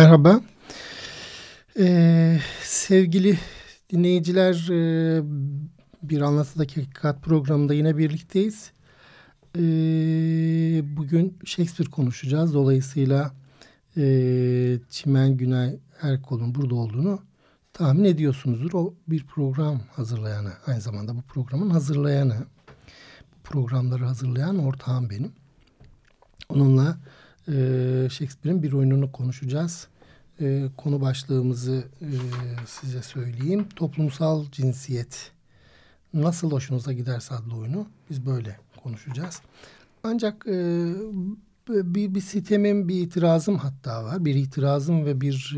Merhaba. Ee, sevgili dinleyiciler, e, bir Anlatıdaki Hakikat programında yine birlikteyiz. Ee, bugün Shakespeare konuşacağız. Dolayısıyla e, Çimen Günay Erkol'un burada olduğunu tahmin ediyorsunuzdur. O bir program hazırlayanı, aynı zamanda bu programın hazırlayanı. Bu programları hazırlayan ortağım benim. Onunla e, Shakespeare'in bir oyununu konuşacağız. E, konu başlığımızı e, size söyleyeyim. Toplumsal cinsiyet nasıl hoşunuza giderse adlı oyunu biz böyle konuşacağız. Ancak bir, bir sitemim, bir itirazım hatta var. Bir itirazım ve bir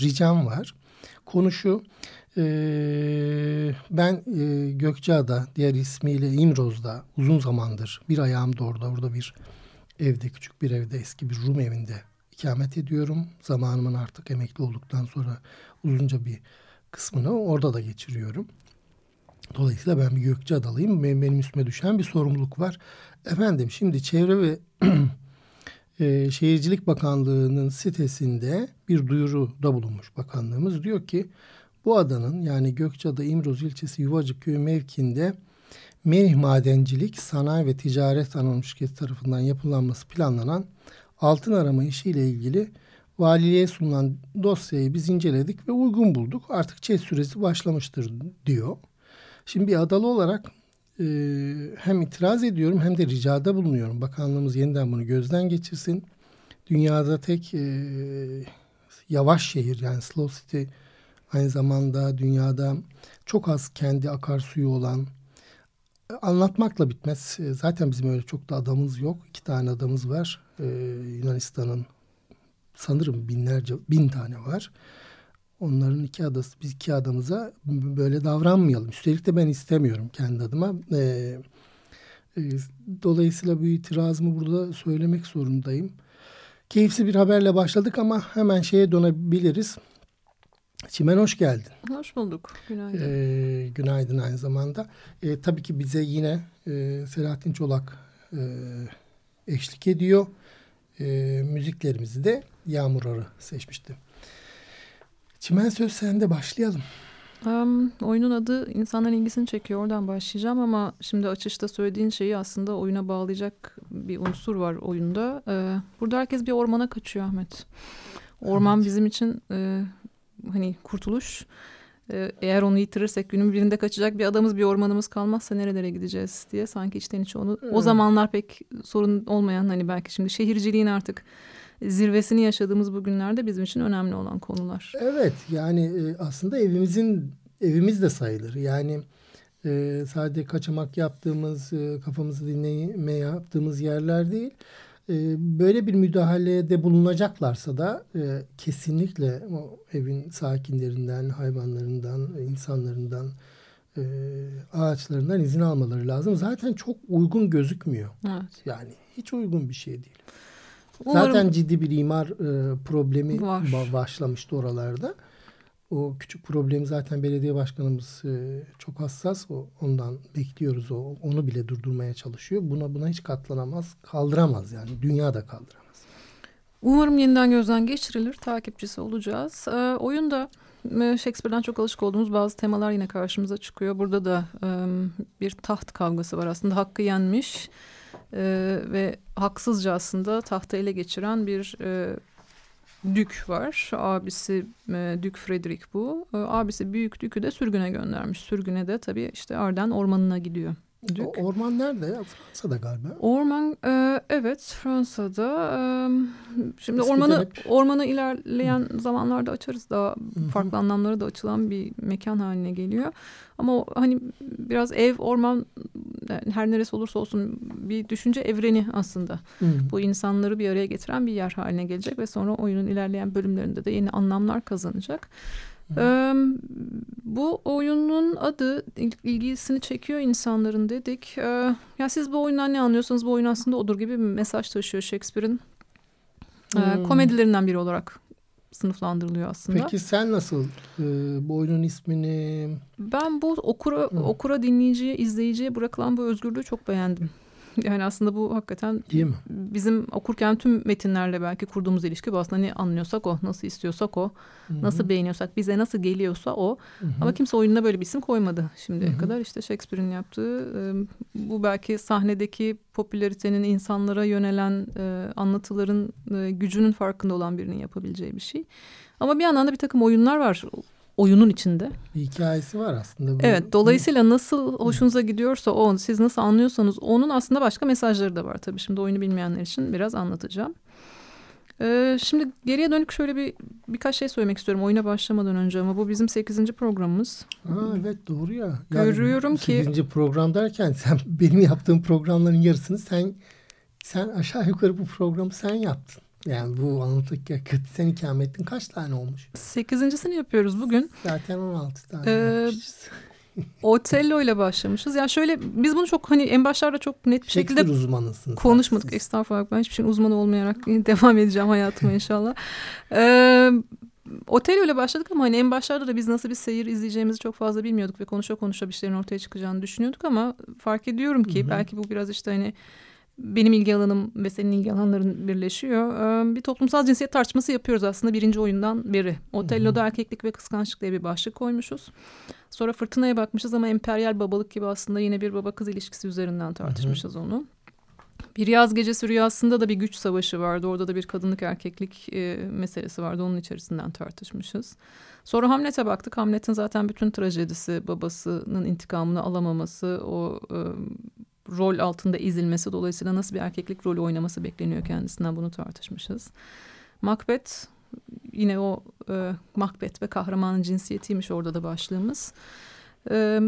ricam var. Konu şu, e, ben Gökçeada, diğer ismiyle İmroz'da uzun zamandır bir ayağım da orada, orada bir evde, küçük bir evde, eski bir Rum evinde ikamet ediyorum. Zamanımın artık emekli olduktan sonra uzunca bir kısmını orada da geçiriyorum. Dolayısıyla ben bir Gökçeadalıyım. Benim, benim üstüme düşen bir sorumluluk var. Efendim şimdi Çevre ve e, Şehircilik Bakanlığı'nın sitesinde bir duyuruda bulunmuş bakanlığımız. Diyor ki bu adanın yani Gökçeada İmroz ilçesi Yuvacık köyü mevkinde Merih Madencilik Sanayi ve Ticaret Anonim Şirketi tarafından yapılanması planlanan altın arama işiyle ilgili valiliğe sunulan dosyayı biz inceledik ve uygun bulduk. Artık çet süresi başlamıştır diyor. Şimdi bir adalı olarak e, hem itiraz ediyorum hem de ricada bulunuyorum. Bakanlığımız yeniden bunu gözden geçirsin. Dünyada tek e, yavaş şehir yani slow city aynı zamanda dünyada çok az kendi akarsuyu olan anlatmakla bitmez. E, zaten bizim öyle çok da adamımız yok. İki tane adamız var. Ee, Yunanistan'ın sanırım binlerce, bin tane var. Onların iki adası, biz iki adamıza böyle davranmayalım. Üstelik de ben istemiyorum kendi adıma. Ee, e, dolayısıyla bu itirazımı burada söylemek zorundayım. Keyifli bir haberle başladık ama hemen şeye dönebiliriz. Çimen hoş geldin. Hoş bulduk. Günaydın. Ee, günaydın aynı zamanda. Ee, tabii ki bize yine e, Selahattin Çolak e, eşlik ediyor. E, müziklerimizi de Yağmur Arı seçmişti. Çimen söz sende başlayalım. Um, oyunun adı insanların ilgisini çekiyor. Oradan başlayacağım ama şimdi açışta söylediğin şeyi aslında oyuna bağlayacak bir unsur var oyunda. Ee, burada herkes bir ormana kaçıyor Ahmet. Orman evet. bizim için e, hani kurtuluş. Ee, eğer onu yitirirsek günün birinde kaçacak bir adamız bir ormanımız kalmazsa nerelere gideceğiz diye sanki içten içe onu hmm. o zamanlar pek sorun olmayan hani belki şimdi şehirciliğin artık zirvesini yaşadığımız bu günlerde bizim için önemli olan konular. Evet yani e, aslında evimizin evimiz de sayılır. Yani e, sadece kaçamak yaptığımız e, kafamızı dinleme yaptığımız yerler değil böyle bir müdahalede bulunacaklarsa da e, kesinlikle o evin sakinlerinden, hayvanlarından, insanlarından, e, ağaçlarından izin almaları lazım. Zaten çok uygun gözükmüyor. Evet. Yani hiç uygun bir şey değil. Umarım Zaten ciddi bir imar e, problemi var. başlamıştı oralarda. O küçük problemi zaten belediye başkanımız e, çok hassas. Ondan bekliyoruz. O, onu bile durdurmaya çalışıyor. Buna buna hiç katlanamaz. Kaldıramaz yani. Dünya da kaldıramaz. Umarım yeniden gözden geçirilir. Takipçisi olacağız. E, oyunda e, Shakespeare'den çok alışık olduğumuz bazı temalar yine karşımıza çıkıyor. Burada da e, bir taht kavgası var. Aslında hakkı yenmiş e, ve haksızca aslında tahtı ele geçiren bir e, Dük var. Abisi e, Dük Frederick bu. E, abisi Büyük Dük'ü de sürgüne göndermiş. Sürgüne de tabii işte Arden ormanına gidiyor. Dük. O orman nerede ya? Fransa'da galiba. Orman e, evet Fransa'da. E, şimdi ormanı ormanı ilerleyen Hı. zamanlarda açarız daha Hı. farklı anlamları da açılan bir mekan haline geliyor. Ama o, hani biraz ev orman her neresi olursa olsun bir düşünce evreni aslında. Hı. Bu insanları bir araya getiren bir yer haline gelecek ve sonra oyunun ilerleyen bölümlerinde de yeni anlamlar kazanacak. Ee, bu oyunun adı ilgisini çekiyor insanların dedik. Ee, ya siz bu oyundan ne anlıyorsanız bu oyun aslında odur gibi bir mesaj taşıyor Shakespeare'in. Ee, komedilerinden biri olarak sınıflandırılıyor aslında. Peki sen nasıl e, bu oyunun ismini? Ben bu okura, Hı. okura dinleyiciye, izleyiciye bırakılan bu özgürlüğü çok beğendim. Yani aslında bu hakikaten Değil mi? bizim okurken tüm metinlerle belki kurduğumuz ilişki bu aslında ne anlıyorsak o, nasıl istiyorsak o, Hı-hı. nasıl beğeniyorsak, bize nasıl geliyorsa o. Hı-hı. Ama kimse oyununa böyle bir isim koymadı şimdiye Hı-hı. kadar. İşte Shakespeare'in yaptığı bu belki sahnedeki popülaritenin insanlara yönelen anlatıların gücünün farkında olan birinin yapabileceği bir şey. Ama bir yandan da bir takım oyunlar var oyunun içinde. Bir hikayesi var aslında. Bu. Evet dolayısıyla nasıl hoşunuza gidiyorsa o siz nasıl anlıyorsanız onun aslında başka mesajları da var tabii. Şimdi oyunu bilmeyenler için biraz anlatacağım. Ee, şimdi geriye dönük şöyle bir birkaç şey söylemek istiyorum oyuna başlamadan önce ama bu bizim sekizinci programımız. Aa, evet doğru ya. Yani Görüyorum ki. Sekizinci program derken sen benim yaptığım programların yarısını sen sen aşağı yukarı bu programı sen yaptın. Yani bu anlatırken sen ikametin kaç tane olmuş? Sekizincisini yapıyoruz bugün. Zaten 16 tane ee, Otello ile başlamışız. Yani şöyle biz bunu çok hani en başlarda çok net bir şekilde uzmanısınız. Konuşmadık. Siz. Estağfurullah ben hiçbir şeyin uzmanı olmayarak devam edeceğim hayatıma inşallah. Ee, Otello ile başladık ama hani en başlarda da biz nasıl bir seyir izleyeceğimizi çok fazla bilmiyorduk ve konuşa konuşa bir şeylerin ortaya çıkacağını düşünüyorduk ama fark ediyorum ki Hı-hı. belki bu biraz işte hani benim ilgi alanım ve senin ilgi alanların birleşiyor. Bir toplumsal cinsiyet tartışması yapıyoruz aslında birinci oyundan beri. Otello'da erkeklik ve kıskançlık diye bir başlık koymuşuz. Sonra fırtınaya bakmışız ama emperyal babalık gibi aslında yine bir baba kız ilişkisi üzerinden tartışmışız onu. Bir yaz gecesi rüyasında da bir güç savaşı vardı. Orada da bir kadınlık erkeklik e, meselesi vardı. Onun içerisinden tartışmışız. Sonra Hamlet'e baktık. Hamlet'in zaten bütün trajedisi babasının intikamını alamaması, o e, rol altında ezilmesi dolayısıyla nasıl bir erkeklik rolü oynaması bekleniyor kendisinden bunu tartışmışız. Macbeth yine o e, Macbeth ve kahramanın cinsiyetiymiş orada da başlığımız. E,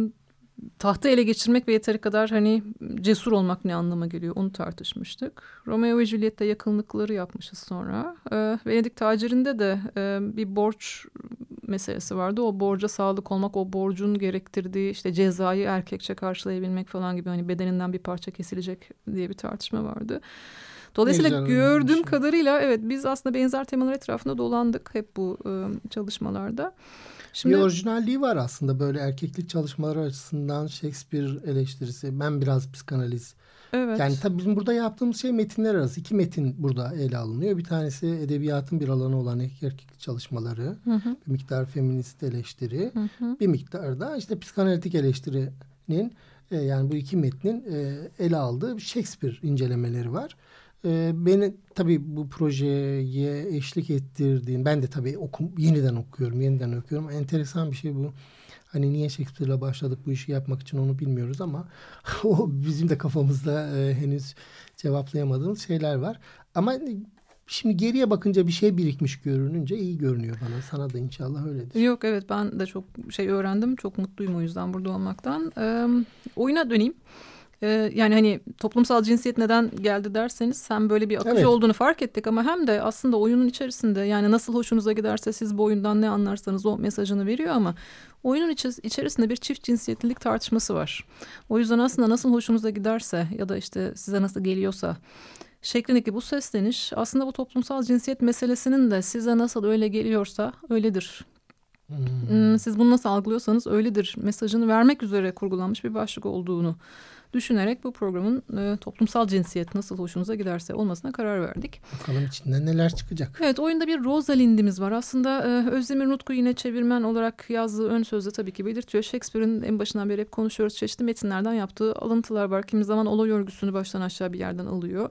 tahtı ele geçirmek ve yeteri kadar hani cesur olmak ne anlama geliyor onu tartışmıştık. Romeo ve Juliet'te yakınlıkları yapmışız sonra. E, Venedik tacirinde de e, bir borç meselesi vardı. O borca sağlık olmak, o borcun gerektirdiği işte cezayı erkekçe karşılayabilmek falan gibi hani bedeninden bir parça kesilecek diye bir tartışma vardı. Dolayısıyla gördüğüm şey. kadarıyla evet biz aslında benzer temalar etrafında dolandık hep bu ıı, çalışmalarda. Şimdi, bir orijinalliği var aslında böyle erkeklik çalışmaları açısından Shakespeare eleştirisi. Ben biraz psikanaliz. Evet. Yani tabii bizim burada yaptığımız şey metinler arası. iki metin burada ele alınıyor. Bir tanesi edebiyatın bir alanı olan erkeklik çalışmaları. Hı hı. Bir miktar feminist eleştiri. Hı hı. Bir miktar da işte psikanalitik eleştirinin e, yani bu iki metnin e, ele aldığı Shakespeare incelemeleri var. E, beni tabii bu projeye eşlik ettirdiğin, ben de tabii okum, yeniden okuyorum, yeniden okuyorum. Enteresan bir şey bu. Hani niye Shakespeare'la başladık bu işi yapmak için onu bilmiyoruz ama o bizim de kafamızda e, henüz cevaplayamadığımız şeyler var. Ama Şimdi geriye bakınca bir şey birikmiş görününce iyi görünüyor bana. Sana da inşallah öyledir. Yok evet ben de çok şey öğrendim. Çok mutluyum o yüzden burada olmaktan. Ee, oyuna döneyim. Ee, yani hani toplumsal cinsiyet neden geldi derseniz sen böyle bir akıcı evet. olduğunu fark ettik ama hem de aslında oyunun içerisinde yani nasıl hoşunuza giderse siz bu oyundan ne anlarsanız o mesajını veriyor ama oyunun içerisinde bir çift cinsiyetlilik tartışması var. O yüzden aslında nasıl hoşunuza giderse ya da işte size nasıl geliyorsa şeklindeki bu sesleniş aslında bu toplumsal cinsiyet meselesinin de size nasıl öyle geliyorsa öyledir. Hmm. hmm siz bunu nasıl algılıyorsanız öyledir mesajını vermek üzere kurgulanmış bir başlık olduğunu düşünerek bu programın e, toplumsal cinsiyet nasıl hoşunuza giderse olmasına karar verdik. Bakalım içinden neler çıkacak. Evet oyunda bir Rosalind'imiz var. Aslında e, Özdemir Nutku yine çevirmen olarak yazdığı ön sözde tabii ki belirtiyor. Shakespeare'in en başından beri hep konuşuyoruz. Çeşitli metinlerden yaptığı alıntılar var. Kimi zaman olay örgüsünü baştan aşağı bir yerden alıyor.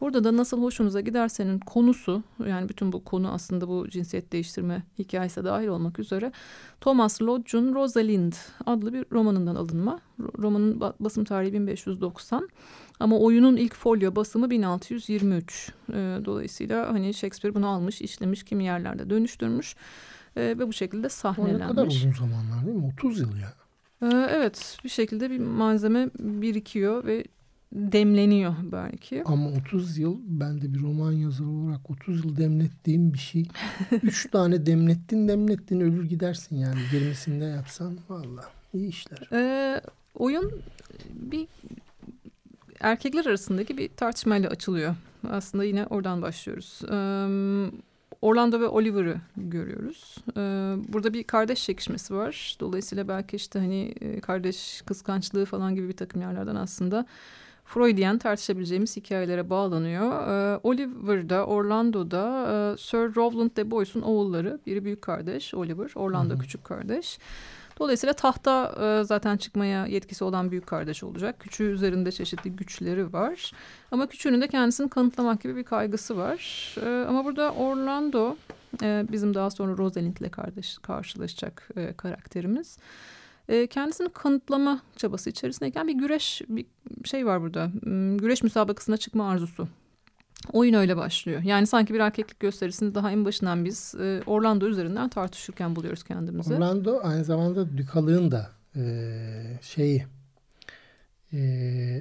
Burada da nasıl hoşunuza gidersenin konusu yani bütün bu konu aslında bu cinsiyet değiştirme hikayesi dahil olmak üzere Thomas Lodge'un Rosalind adlı bir romanından alınma. Romanın basım tarihi 1590 ama oyunun ilk folyo basımı 1623. E, dolayısıyla hani Shakespeare bunu almış, işlemiş, kimi yerlerde dönüştürmüş e, ve bu şekilde sahnelenmiş. O ne kadar uzun zamanlar değil mi? 30 yıl ya. Ee, evet bir şekilde bir malzeme birikiyor ve demleniyor belki. Ama 30 yıl ben de bir roman yazarı olarak 30 yıl demlettiğim bir şey. 3 tane demlettin demlettin ölür gidersin yani 20'sinde yapsan valla iyi işler. Ee, oyun bir erkekler arasındaki bir tartışmayla açılıyor. Aslında yine oradan başlıyoruz. Ee, Orlando ve Oliver'ı görüyoruz. Ee, burada bir kardeş çekişmesi var. Dolayısıyla belki işte hani e, kardeş kıskançlığı falan gibi bir takım yerlerden aslında Freudian tartışabileceğimiz hikayelere bağlanıyor. Ee, Oliver'da, Orlando'da e, Sir Rowland de Boyce'un oğulları. Biri büyük kardeş Oliver, Orlando Hı -hı. küçük kardeş. Dolayısıyla tahta e, zaten çıkmaya yetkisi olan büyük kardeş olacak. Küçüğü üzerinde çeşitli güçleri var. Ama küçüğünün de kendisini kanıtlamak gibi bir kaygısı var. E, ama burada Orlando e, bizim daha sonra Rosalind'le kardeş karşılaşacak e, karakterimiz. E, kendisini kanıtlama çabası içerisindeyken bir güreş bir şey var burada. Hmm, güreş müsabakasına çıkma arzusu Oyun öyle başlıyor. Yani sanki bir erkeklik gösterisini daha en başından biz e, Orlando üzerinden tartışırken buluyoruz kendimizi. Orlando aynı zamanda Dükalığın da e, şeyi e,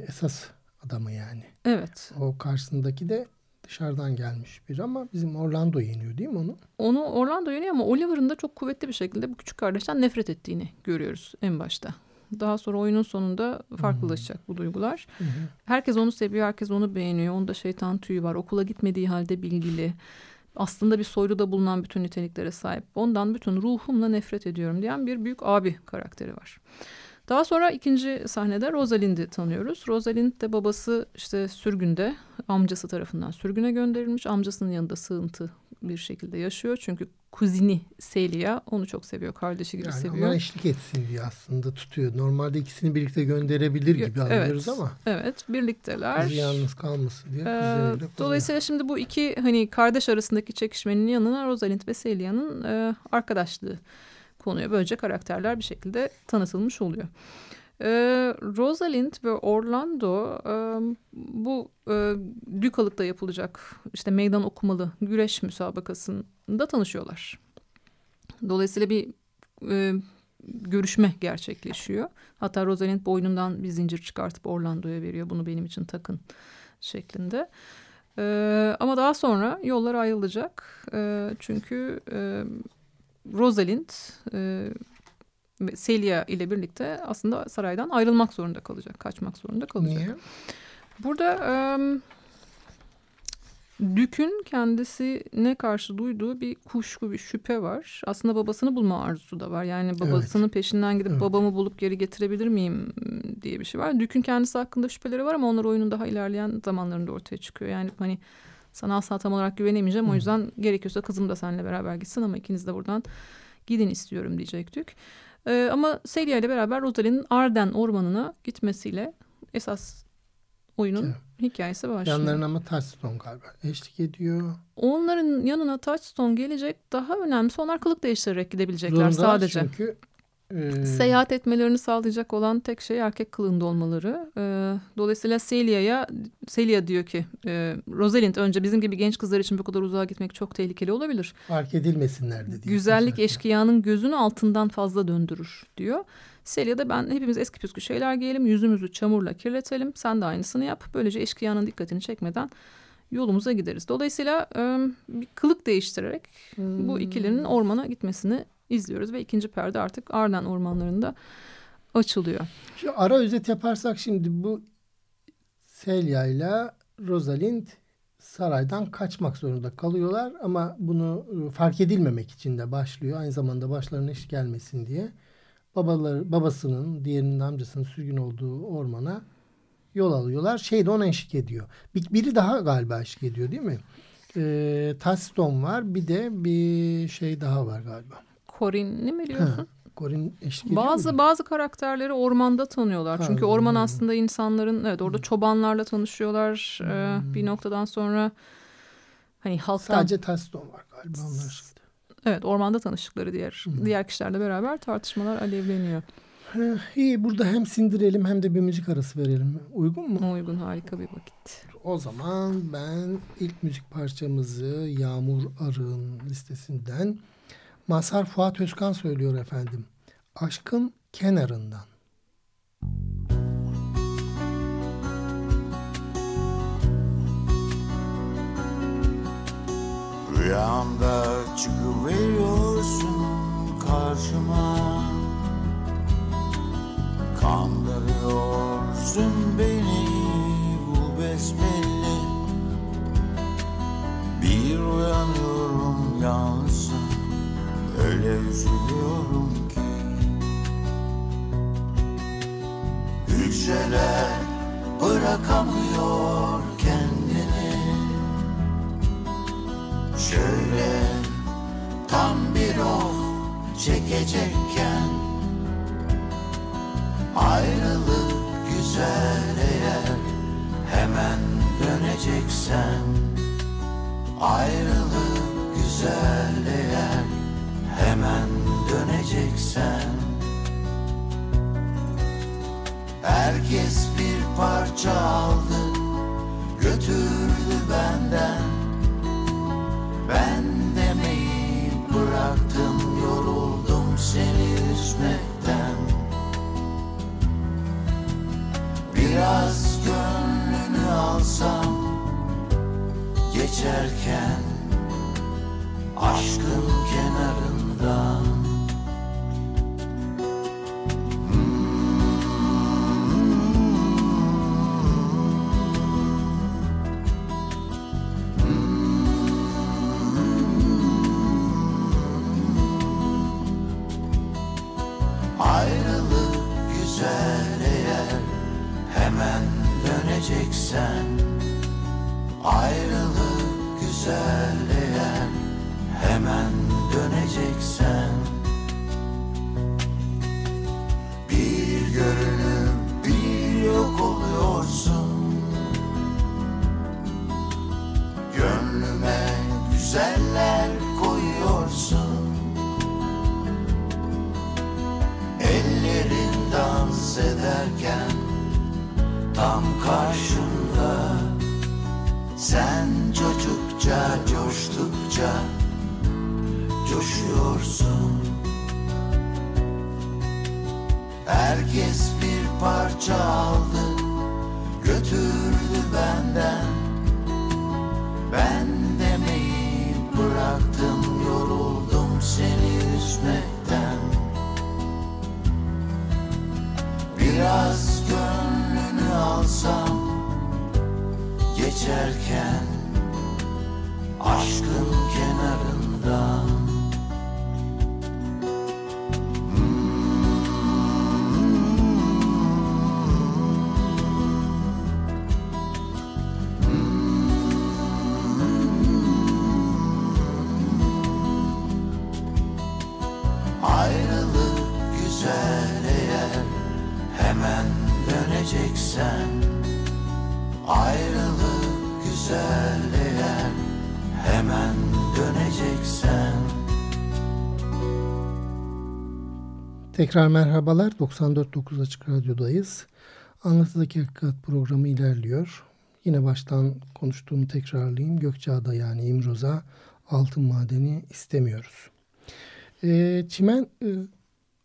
esas adamı yani. Evet. O karşısındaki de dışarıdan gelmiş bir ama bizim Orlando yeniyor değil mi onu? Onu Orlando yeniyor ama Oliver'ın da çok kuvvetli bir şekilde bu küçük kardeşten nefret ettiğini görüyoruz en başta. Daha sonra oyunun sonunda farklılaşacak hmm. bu duygular. Hmm. Herkes onu seviyor, herkes onu beğeniyor. Onda şeytan tüyü var. Okula gitmediği halde bilgili. Aslında bir soyluda bulunan bütün niteliklere sahip. Ondan bütün ruhumla nefret ediyorum diyen bir büyük abi karakteri var. Daha sonra ikinci sahnede Rosalind'i tanıyoruz. Rosalind de babası işte sürgünde amcası tarafından sürgüne gönderilmiş. Amcasının yanında sığıntı bir şekilde yaşıyor. Çünkü kuzini Celia onu çok seviyor. Kardeşi gibi yani seviyor. Ona eşlik etsin diye aslında tutuyor. Normalde ikisini birlikte gönderebilir gibi evet, anlıyoruz ama. Evet birlikteler. Kızı yalnız kalmasın diye. Ee, dolayısıyla şimdi bu iki hani kardeş arasındaki çekişmenin yanına Rosalind ve Celia'nın e, arkadaşlığı konuya. Böylece karakterler bir şekilde tanıtılmış oluyor. E, Rosalind ve Orlando e, bu e, Dükalık'ta yapılacak işte meydan okumalı güreş müsabakasında tanışıyorlar. Dolayısıyla bir e, görüşme gerçekleşiyor. Hatta Rosalind boynundan bir zincir çıkartıp Orlando'ya veriyor. Bunu benim için takın şeklinde. Ee, ama daha sonra yollar ayrılacak. Ee, çünkü e, Rosalind e, Celia ile birlikte aslında saraydan ayrılmak zorunda kalacak. Kaçmak zorunda kalacak. Niye? Burada um, Dük'ün kendisine karşı duyduğu bir kuşku, bir şüphe var. Aslında babasını bulma arzusu da var. Yani babasının evet. peşinden gidip evet. babamı bulup geri getirebilir miyim diye bir şey var. Dük'ün kendisi hakkında şüpheleri var ama onlar oyunun daha ilerleyen zamanlarında ortaya çıkıyor. Yani hani sana asla tam olarak güvenemeyeceğim. O yüzden gerekiyorsa kızım da seninle beraber gitsin ama ikiniz de buradan gidin istiyorum diyecek Dük. Ee, ama Celia ile beraber Rosalie'nin Arden ormanına gitmesiyle esas oyunun evet. hikayesi başlıyor. Yanlarına ama Touchstone galiba eşlik ediyor. Onların yanına Touchstone gelecek. Daha önemlisi onlar kılık değiştirerek gidebilecekler Zorundalar sadece. çünkü ee... Seyahat etmelerini sağlayacak olan tek şey erkek kılığında olmaları. Ee, dolayısıyla Celia'ya Celia diyor ki e, Rosalind önce bizim gibi genç kızlar için bu kadar uzağa gitmek çok tehlikeli olabilir. Fark edilmesinler dedi. Güzellik eşkıyanın gözünü altından fazla döndürür diyor. Celia da ben hepimiz eski püskü şeyler giyelim yüzümüzü çamurla kirletelim sen de aynısını yap. Böylece eşkıyanın dikkatini çekmeden yolumuza gideriz. Dolayısıyla e, bir kılık değiştirerek hmm. bu ikilinin ormana gitmesini izliyoruz ve ikinci perde artık Arden ormanlarında açılıyor. Şu ara özet yaparsak şimdi bu Celia ile Rosalind saraydan kaçmak zorunda kalıyorlar ama bunu e, fark edilmemek için de başlıyor. Aynı zamanda başlarına iş gelmesin diye babaları, babasının diğerinin amcasının sürgün olduğu ormana yol alıyorlar. Şey de ona eşlik ediyor. Bir, biri daha galiba eşlik ediyor değil mi? Ee, Taston var bir de bir şey daha var galiba. Corinne'i mi diyorsun? Corin eşlik Bazı mi? bazı karakterleri ormanda tanıyorlar. Ha, Çünkü orman aslında insanların evet orada çobanlarla tanışıyorlar. Hmm. Ee, bir noktadan sonra hani halktan sadece Taston var galiba onlar. Evet ormanda tanıştıkları diğer hmm. diğer kişilerle beraber tartışmalar alevleniyor. İyi burada hem sindirelim hem de bir müzik arası verelim. Uygun mu? Uygun harika bir vakit. O zaman ben ilk müzik parçamızı Yağmur Arı'nın listesinden Mazhar Fuat Özkan söylüyor efendim. Aşkın kenarından. Rüyamda çıkıveriyorsun karşıma Kandırıyorsun beni bu besbelli Bir uyanıyorum yansın Öyle üzülüyorum ki. Hücreler bırakamıyor kendini. Şöyle tam bir oh çekecekken Herkes bir parça aldı götürdü benden. Ben demeyi bıraktım yoruldum seni üzmekten. Biraz gönlünü alsam geçerken aşkın kenarından Tekrar merhabalar. 94.9 Açık Radyo'dayız. Anlatıdaki Hakikat programı ilerliyor. Yine baştan konuştuğumu tekrarlayayım. Gökçeada yani İmroz'a altın madeni istemiyoruz. Ee, Çimen e,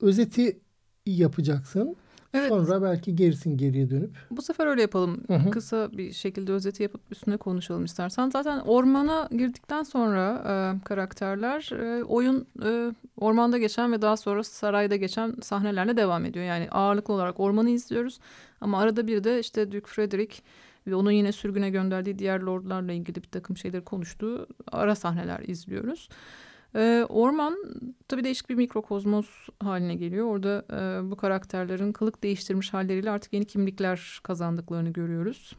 özeti yapacaksın. Evet. Sonra belki gerisin geriye dönüp. Bu sefer öyle yapalım. Hı hı. Kısa bir şekilde özeti yapıp üstüne konuşalım istersen. Zaten ormana girdikten sonra e, karakterler e, oyun e, ormanda geçen ve daha sonra sarayda geçen sahnelerle devam ediyor. Yani ağırlıklı olarak ormanı izliyoruz. Ama arada bir de işte Duke Frederick ve onun yine sürgüne gönderdiği diğer lordlarla ilgili bir takım şeyleri konuştuğu ara sahneler izliyoruz. Ee, orman tabii değişik bir mikrokozmos haline geliyor. Orada e, bu karakterlerin kılık değiştirmiş halleriyle artık yeni kimlikler kazandıklarını görüyoruz.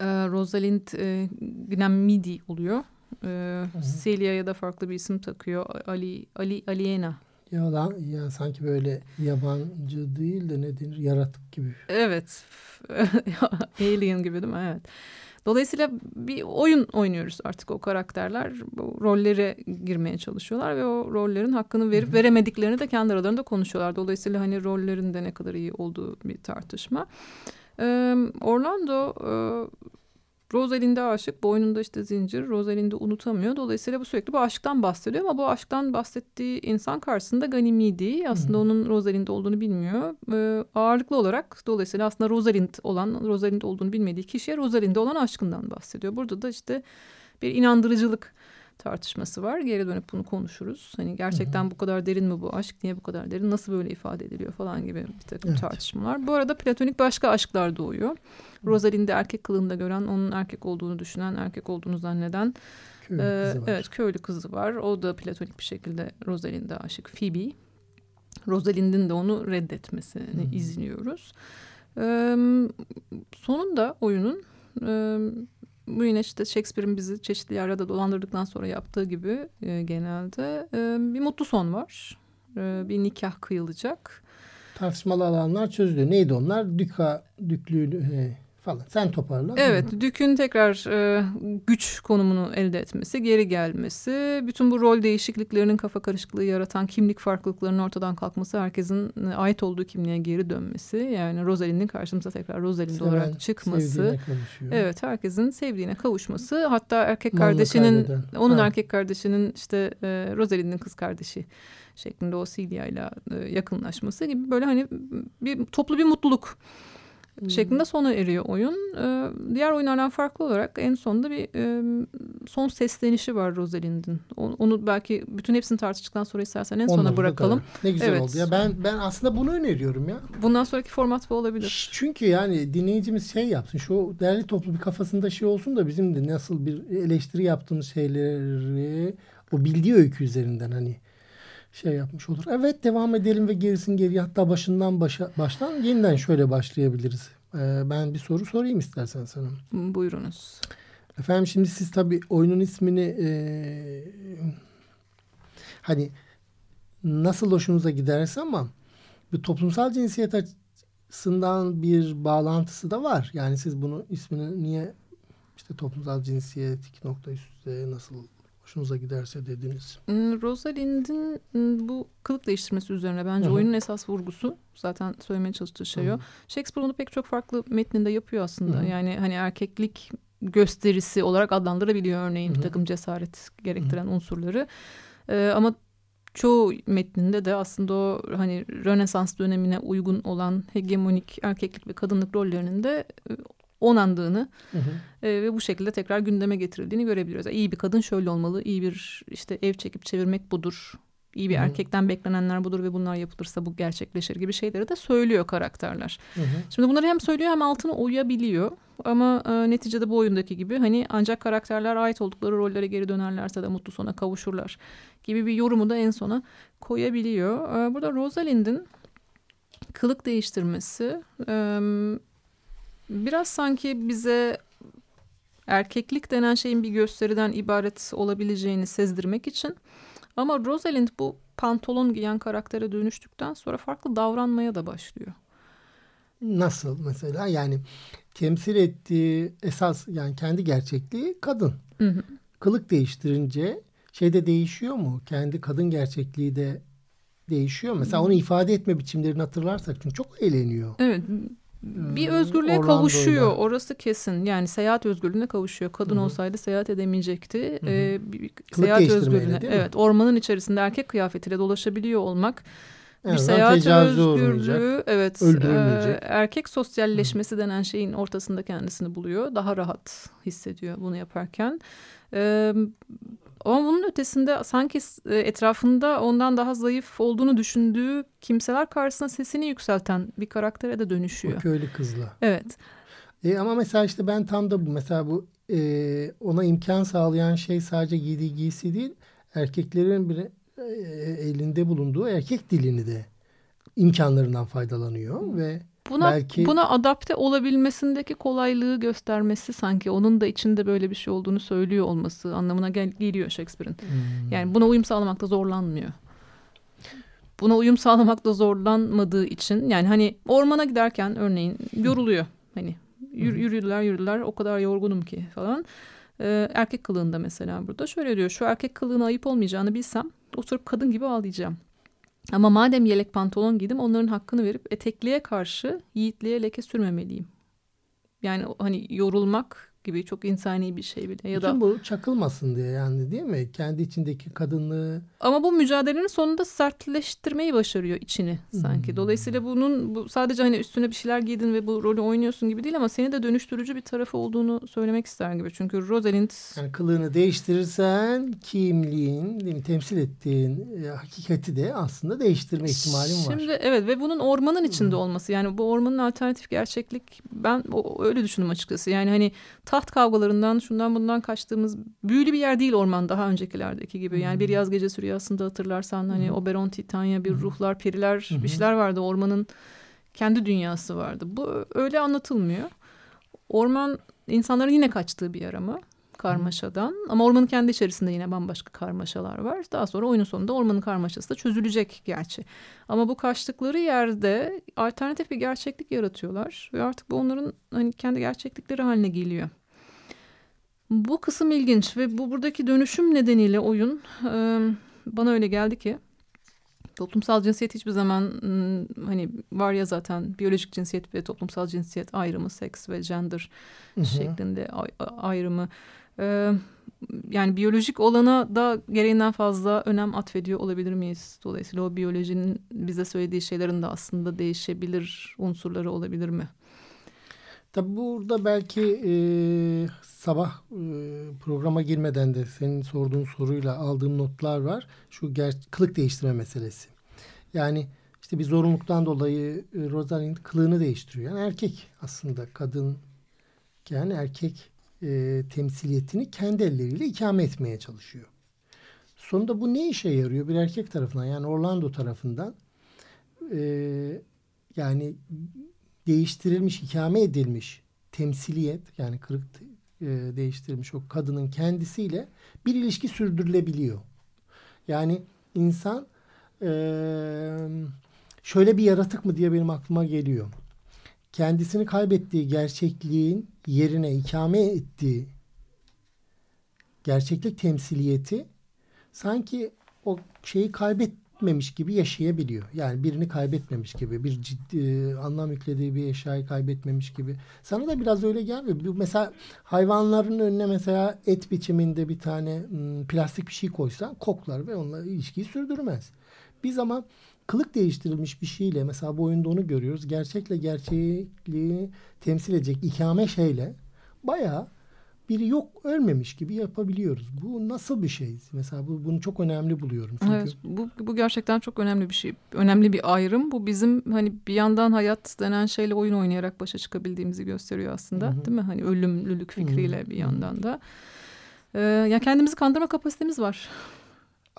Ee, Rosalind e, Gnamidi oluyor. Ee, Celia'ya da farklı bir isim takıyor. Ali Ali Aliena. Ya da ya sanki böyle yabancı değil de ne denir yaratık gibi. Evet. Alien gibi değil mi? Evet. Dolayısıyla bir oyun oynuyoruz artık o karakterler. Bu rollere girmeye çalışıyorlar ve o rollerin hakkını verip veremediklerini de kendi aralarında konuşuyorlar. Dolayısıyla hani rollerin de ne kadar iyi olduğu bir tartışma. Orlando Rosalind'e aşık, boynunda işte zincir, Rosalind'i unutamıyor. Dolayısıyla bu sürekli bu aşktan bahsediyor ama bu aşktan bahsettiği insan karşısında Ganymede. Aslında hmm. onun Rosalind olduğunu bilmiyor. Ee, ağırlıklı olarak dolayısıyla aslında Rosalind olan, Rosalind olduğunu bilmediği kişiye Rosalind'e olan aşkından bahsediyor. Burada da işte bir inandırıcılık tartışması var. Geri dönüp bunu konuşuruz. Hani gerçekten Hı-hı. bu kadar derin mi bu aşk? Niye bu kadar derin? Nasıl böyle ifade ediliyor falan gibi bir takım evet. tartışmalar. Bu arada platonik başka aşklar doğuyor. Rosalind'i erkek kılığında gören, onun erkek olduğunu düşünen, erkek olduğunu zanneden köylü e, kızı var. Evet, köylü kızı var. O da platonik bir şekilde Rosalind'e aşık. Phoebe. Rosalind'in de onu reddetmesini Hı-hı. izliyoruz. Ee, sonunda oyunun e, bu yine işte Shakespeare'in bizi çeşitli yerlerde dolandırdıktan sonra yaptığı gibi e, genelde e, bir mutlu son var. E, bir nikah kıyılacak. Tartışmalı alanlar çözülüyor. Neydi onlar? Düka, düklüğü, falan. Sen toparla. Evet. Dük'ün tekrar e, güç konumunu elde etmesi, geri gelmesi, bütün bu rol değişikliklerinin kafa karışıklığı yaratan kimlik farklılıklarının ortadan kalkması, herkesin e, ait olduğu kimliğe geri dönmesi. Yani Rosalind'in karşımıza tekrar Rosalind Seven, olarak çıkması. Evet, herkesin sevdiğine kavuşması. Hatta erkek Manla kardeşinin, kaybeden. onun ha. erkek kardeşinin işte e, Rosalind'in kız kardeşi şeklinde o Celia ile yakınlaşması gibi böyle hani bir toplu bir mutluluk hmm. şeklinde sona eriyor oyun. Ee, diğer oyunlardan farklı olarak en sonunda bir e, son seslenişi var Rosalind'in. Onu, onu belki bütün hepsini tartıştıktan sonra istersen en sona bırakalım. Ne güzel evet. oldu ya. Ben ben aslında bunu öneriyorum ya. Bundan sonraki format bu olabilir. Çünkü yani dinleyicimiz şey yapsın. Şu değerli toplu bir kafasında şey olsun da bizim de nasıl bir eleştiri yaptığımız şeyleri o bildiği öykü üzerinden hani şey yapmış olur. Evet devam edelim ve gerisin geri hatta başından başa, baştan yeniden şöyle başlayabiliriz. Ee, ben bir soru sorayım istersen sana. Buyurunuz. Efendim şimdi siz tabii oyunun ismini e, hani nasıl hoşunuza giderse ama bir toplumsal cinsiyet açısından bir bağlantısı da var. Yani siz bunu ismini niye işte toplumsal cinsiyet iki nokta üstte nasıl hoşunuza giderse dediniz. Hmm, Rosalind'in bu kılık değiştirmesi üzerine bence Hı-hı. oyunun esas vurgusu zaten söylemeye çalıştığı şey o. Shakespeare onu pek çok farklı metninde yapıyor aslında. Hı-hı. Yani hani erkeklik gösterisi olarak adlandırabiliyor örneğin Hı-hı. bir takım cesaret gerektiren Hı-hı. unsurları. Ee, ama çoğu metninde de aslında o hani Rönesans dönemine uygun olan hegemonik erkeklik ve kadınlık rollerinin de onandığını hı hı. E, ve bu şekilde tekrar gündeme getirildiğini görebiliyoruz. Yani iyi bir kadın şöyle olmalı, iyi bir işte ev çekip çevirmek budur. İyi bir hı erkekten beklenenler budur ve bunlar yapılırsa bu gerçekleşir gibi şeyleri de söylüyor karakterler. Hı hı. Şimdi bunları hem söylüyor hem altına uyabiliyor. Ama e, neticede bu oyundaki gibi hani ancak karakterler ait oldukları rollere geri dönerlerse de mutlu sona kavuşurlar gibi bir yorumu da en sona koyabiliyor. E, burada Rosalind'in kılık değiştirmesi e, Biraz sanki bize erkeklik denen şeyin bir gösteriden ibaret olabileceğini sezdirmek için ama Rosalind bu pantolon giyen karaktere dönüştükten sonra farklı davranmaya da başlıyor. Nasıl mesela yani temsil ettiği esas yani kendi gerçekliği kadın. Hı hı. Kılık değiştirince şey de değişiyor mu? Kendi kadın gerçekliği de değişiyor. Mesela onu ifade etme biçimlerini hatırlarsak çünkü çok eğleniyor. Evet bir hmm, özgürlüğe Orlando'yla. kavuşuyor. Orası kesin. Yani seyahat özgürlüğüne kavuşuyor. Kadın Hı-hı. olsaydı seyahat edemeyecekti. Ee, bir, seyahat özgürlüğüne. Evet, ormanın içerisinde erkek kıyafetiyle dolaşabiliyor olmak. bir seyahat özgürlüğü, evet, e, erkek sosyalleşmesi Hı-hı. denen şeyin ortasında kendisini buluyor. Daha rahat hissediyor bunu yaparken. E, ama bunun ötesinde sanki e, etrafında ondan daha zayıf olduğunu düşündüğü kimseler karşısına sesini yükselten bir karaktere de dönüşüyor. O köylü kızla. Evet. E, ama mesela işte ben tam da bu mesela bu e, ona imkan sağlayan şey sadece giydiği giysi değil erkeklerin bir e, elinde bulunduğu erkek dilini de imkanlarından faydalanıyor ve buna belki... buna adapte olabilmesindeki kolaylığı göstermesi sanki onun da içinde böyle bir şey olduğunu söylüyor olması anlamına gel geliyor Shakespeare'in. Hmm. Yani buna uyum sağlamakta zorlanmıyor. Buna uyum sağlamakta zorlanmadığı için yani hani ormana giderken örneğin yoruluyor. Hani yür, yürüdüler yürüdüler o kadar yorgunum ki falan. Ee, erkek kılığında mesela burada şöyle diyor şu erkek kılığına ayıp olmayacağını bilsem oturup kadın gibi ağlayacağım. Ama madem yelek pantolon giydim onların hakkını verip etekliğe karşı yiğitliğe leke sürmemeliyim. Yani hani yorulmak gibi çok insani bir şey bile ya Bütün da bu çakılmasın diye yani değil mi? Kendi içindeki kadınlığı ama bu mücadelenin sonunda sertleştirmeyi başarıyor içini sanki. Hmm. Dolayısıyla bunun bu sadece hani üstüne bir şeyler giydin ve bu rolü oynuyorsun gibi değil ama seni de dönüştürücü bir tarafı olduğunu söylemek ister gibi. Çünkü Rosalind yani kılığını değiştirirsen kimliğin değil mi, temsil ettiğin e, hakikati de aslında değiştirme ihtimalin var. Şimdi evet ve bunun ormanın içinde Hmm. olması yani bu ormanın alternatif gerçeklik ben o, öyle düşündüm açıkçası. Yani hani taht kavgalarından şundan bundan kaçtığımız büyülü bir yer değil orman daha öncekilerdeki gibi. Yani bir yaz gecesi rüyasında hatırlarsan hani Hı hı. Oberon, Titania bir ruhlar, periler Hı hı. bir şeyler vardı. Ormanın kendi dünyası vardı. Bu öyle anlatılmıyor. Orman insanların yine kaçtığı bir yer ama karmaşadan. Ama ormanın kendi içerisinde yine bambaşka karmaşalar var. Daha sonra oyunun sonunda ormanın karmaşası da çözülecek gerçi. Ama bu kaçtıkları yerde alternatif bir gerçeklik yaratıyorlar. Ve artık bu onların hani kendi gerçeklikleri haline geliyor. Bu kısım ilginç ve bu buradaki dönüşüm nedeniyle oyun e, bana öyle geldi ki toplumsal cinsiyet hiçbir zaman hani var ya zaten biyolojik cinsiyet ve toplumsal cinsiyet ayrımı, seks ve gender Hı hı. şeklinde ay- ayrımı. Ee, yani biyolojik olana da gereğinden fazla önem atfediyor olabilir miyiz? Dolayısıyla o biyolojinin bize söylediği şeylerin de aslında değişebilir unsurları olabilir mi? Tabii burada belki e, sabah e, programa girmeden de senin sorduğun soruyla aldığım notlar var. Şu kılık değiştirme meselesi. Yani işte bir zorunluluktan dolayı e, Rosalind kılığını değiştiriyor. Yani erkek aslında kadın yani erkek e, temsiliyetini kendi elleriyle ikame etmeye çalışıyor. Sonunda bu ne işe yarıyor? Bir erkek tarafından yani Orlando tarafından e, yani değiştirilmiş, ikame edilmiş temsiliyet yani kırık e, değiştirilmiş o kadının kendisiyle bir ilişki sürdürülebiliyor. Yani insan e, şöyle bir yaratık mı diye benim aklıma geliyor. Kendisini kaybettiği gerçekliğin yerine ikame ettiği gerçeklik temsiliyeti sanki o şeyi kaybetmemiş gibi yaşayabiliyor. Yani birini kaybetmemiş gibi, bir ciddi anlam yüklediği bir eşyayı kaybetmemiş gibi. Sana da biraz öyle gelmiyor. Mesela hayvanların önüne mesela et biçiminde bir tane plastik bir şey koysan koklar ve onunla ilişkiyi sürdürmez. Biz ama kılık değiştirilmiş bir şeyle mesela bu oyunda onu görüyoruz. Gerçekle gerçekliği temsil edecek ikame şeyle bayağı biri yok ölmemiş gibi yapabiliyoruz. Bu nasıl bir şey? Mesela bu, bunu çok önemli buluyorum. Çünkü Evet, bu, bu gerçekten çok önemli bir şey. Önemli bir ayrım. Bu bizim hani bir yandan hayat denen şeyle oyun oynayarak başa çıkabildiğimizi gösteriyor aslında. Hı hı. Değil mi? Hani ölümlülük fikriyle Hı hı. bir yandan da. Ee, ya kendimizi kandırma kapasitemiz var.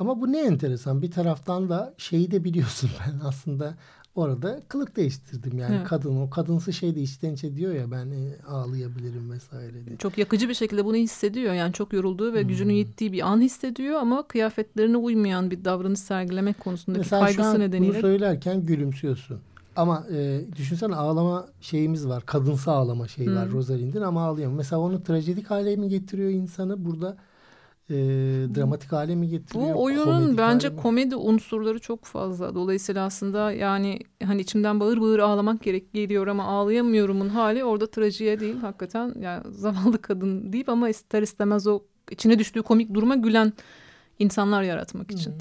Ama bu ne enteresan. Bir taraftan da şeyi de biliyorsun ben aslında orada kılık değiştirdim. Yani Evet. kadın o kadınsı şey de içten içe diyor ya ben e, ağlayabilirim vesaire diye. Çok yakıcı bir şekilde bunu hissediyor. Yani çok yorulduğu ve Hmm. gücünün yettiği bir an hissediyor ama kıyafetlerine uymayan bir davranış sergilemek konusundaki Mesela şu kaygısı an nedeniyle bunu söylerken gülümsüyorsun. Ama e, düşünsene ağlama şeyimiz var. Kadınsı ağlama şeyi var Hı. Rosalind'in ama ağlayamıyor. Mesela onu trajedik hale mi getiriyor insanı? Burada e, dramatik hale mi getiriyor? Bu oyunun bence mi? komedi unsurları çok fazla. Dolayısıyla aslında yani hani içimden bağır bağır ağlamak gerek geliyor ama ağlayamıyorumun hali orada trajiye değil hakikaten. Yani zavallı kadın deyip ama ister istemez o içine düştüğü komik duruma gülen insanlar yaratmak için Hı.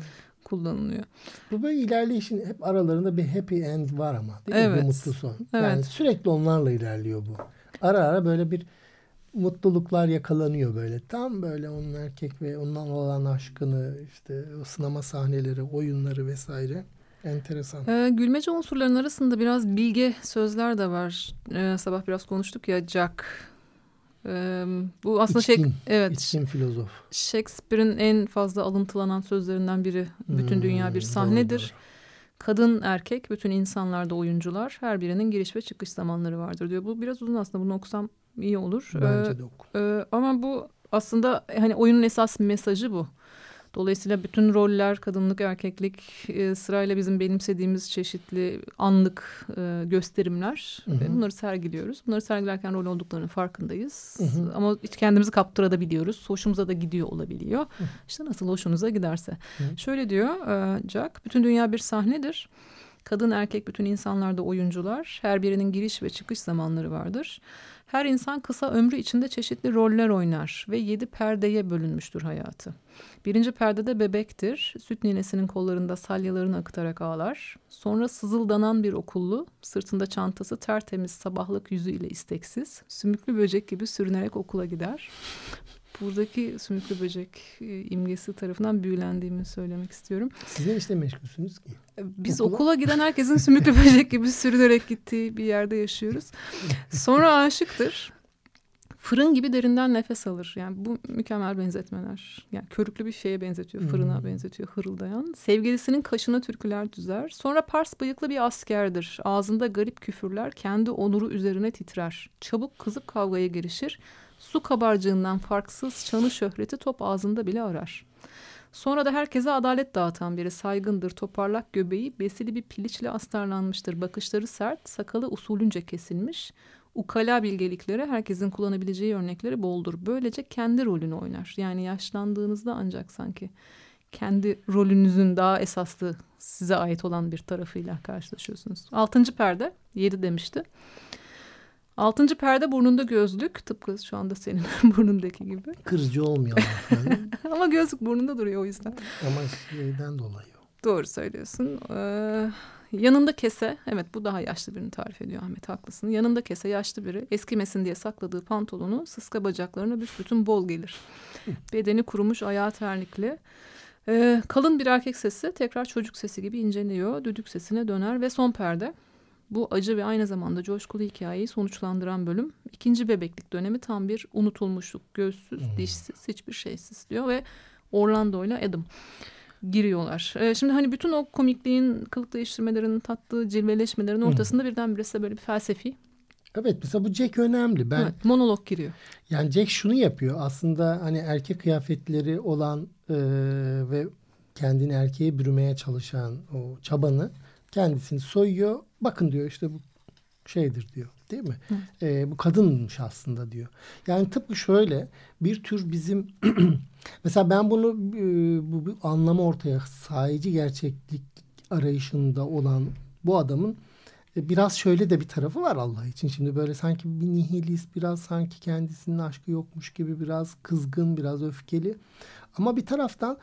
kullanılıyor. Bu böyle ilerleyişin hep aralarında bir happy end var ama. Değil mi? Evet. Bir mutlu son. Yani Evet. sürekli onlarla ilerliyor bu. Ara ara böyle bir mutluluklar yakalanıyor böyle. Tam böyle onun erkek ve ondan olan aşkını işte o sınama sahneleri, oyunları vesaire. Enteresan. Ee, gülmece unsurların arasında biraz bilge sözler de var. Ee, sabah biraz konuştuk ya Jack. Ee, bu aslında şey evet içkin filozof. Shakespeare'in en fazla alıntılanan sözlerinden biri. Bütün Hmm, dünya bir doğru, sahnedir. doğru. Kadın, erkek, bütün insanlar da oyuncular. Her birinin giriş ve çıkış zamanları vardır diyor. Bu biraz uzun aslında. Bunu okusam iyi olur. Bence Ee, de oku. e, ama bu aslında hani oyunun esas mesajı bu. Dolayısıyla bütün roller, kadınlık, erkeklik e, sırayla bizim benimsediğimiz çeşitli anlık e, gösterimler. Hı hı. Bunları sergiliyoruz. Bunları sergilerken rol olduklarının farkındayız. Hı hı. Ama hiç kendimizi kaptırabiliyoruz. Hoşumuza da gidiyor olabiliyor. İşte nasıl hoşunuza giderse. Hı. Şöyle diyor e, Jack, bütün dünya bir sahnedir. Kadın erkek bütün insanlarda oyuncular. Her birinin giriş ve çıkış zamanları vardır. Her insan kısa ömrü içinde çeşitli roller oynar ve yedi perdeye bölünmüştür hayatı. Birinci perdede bebektir. Süt ninesinin kollarında salyalarını akıtarak ağlar. Sonra sızıldanan bir okullu, sırtında çantası tertemiz sabahlık yüzüyle isteksiz, sümüklü böcek gibi sürünerek okula gider buradaki sümüklü böcek e, imgesi tarafından büyülendiğimi söylemek istiyorum. Siz ne işte meşgulsünüz ki? E, biz okula, okula giden herkesin sümüklü böcek gibi sürünerek gittiği bir yerde yaşıyoruz. Sonra aşıktır. Fırın gibi derinden nefes alır. Yani bu mükemmel benzetmeler. Yani körüklü bir şeye benzetiyor, fırına hmm. benzetiyor hırıldayan. Sevgilisinin kaşına türküler düzer. Sonra Pars bıyıklı bir askerdir. Ağzında garip küfürler kendi onuru üzerine titrer. Çabuk kızıp kavgaya girişir. Su kabarcığından farksız çanı şöhreti top ağzında bile arar. Sonra da herkese adalet dağıtan biri saygındır, toparlak göbeği, besili bir piliçle astarlanmıştır. Bakışları sert, sakalı usulünce kesilmiş. Ukala bilgelikleri herkesin kullanabileceği örnekleri boldur. Böylece kendi rolünü oynar. Yani yaşlandığınızda ancak sanki kendi rolünüzün daha esaslı size ait olan bir tarafıyla karşılaşıyorsunuz. Altıncı perde, yedi demişti. Altıncı perde burnunda gözlük. Tıpkı şu anda senin burnundaki gibi. Kırıcı olmuyor. Ama gözlük burnunda duruyor o yüzden. Ama şeyden dolayı. Doğru söylüyorsun. Ee, yanında kese. Evet bu daha yaşlı birini tarif ediyor Ahmet haklısın. Yanında kese yaşlı biri. Eskimesin diye sakladığı pantolonu sıska bacaklarına büsbütün bol gelir. Bedeni kurumuş ayağı terlikli. Ee, kalın bir erkek sesi tekrar çocuk sesi gibi inceliyor. Düdük sesine döner ve son perde. Bu acı ve aynı zamanda coşkulu hikayeyi sonuçlandıran bölüm ikinci bebeklik dönemi tam bir unutulmuşluk. Gözsüz, hmm. dişsiz, hiçbir şeysiz diyor ve Orlando ile Adam giriyorlar. Ee, şimdi hani bütün o komikliğin, kılık değiştirmelerin, tatlı cilveleşmelerin ortasında hmm. birdenbire size böyle bir felsefi Evet mesela bu Jack önemli. Ben evet, monolog giriyor. Yani Jack şunu yapıyor. Aslında hani erkek kıyafetleri olan e, ve kendini erkeğe bürümeye çalışan o çabanı kendisini soyuyor. Bakın diyor işte bu şeydir diyor değil mi? E, bu kadınmış aslında diyor. Yani tıpkı şöyle bir tür bizim mesela ben bunu e, bu, bu anlamı ortaya sahici gerçeklik arayışında olan bu adamın e, biraz şöyle de bir tarafı var Allah için. Şimdi böyle sanki bir nihilist biraz sanki kendisinin aşkı yokmuş gibi biraz kızgın biraz öfkeli. Ama bir taraftan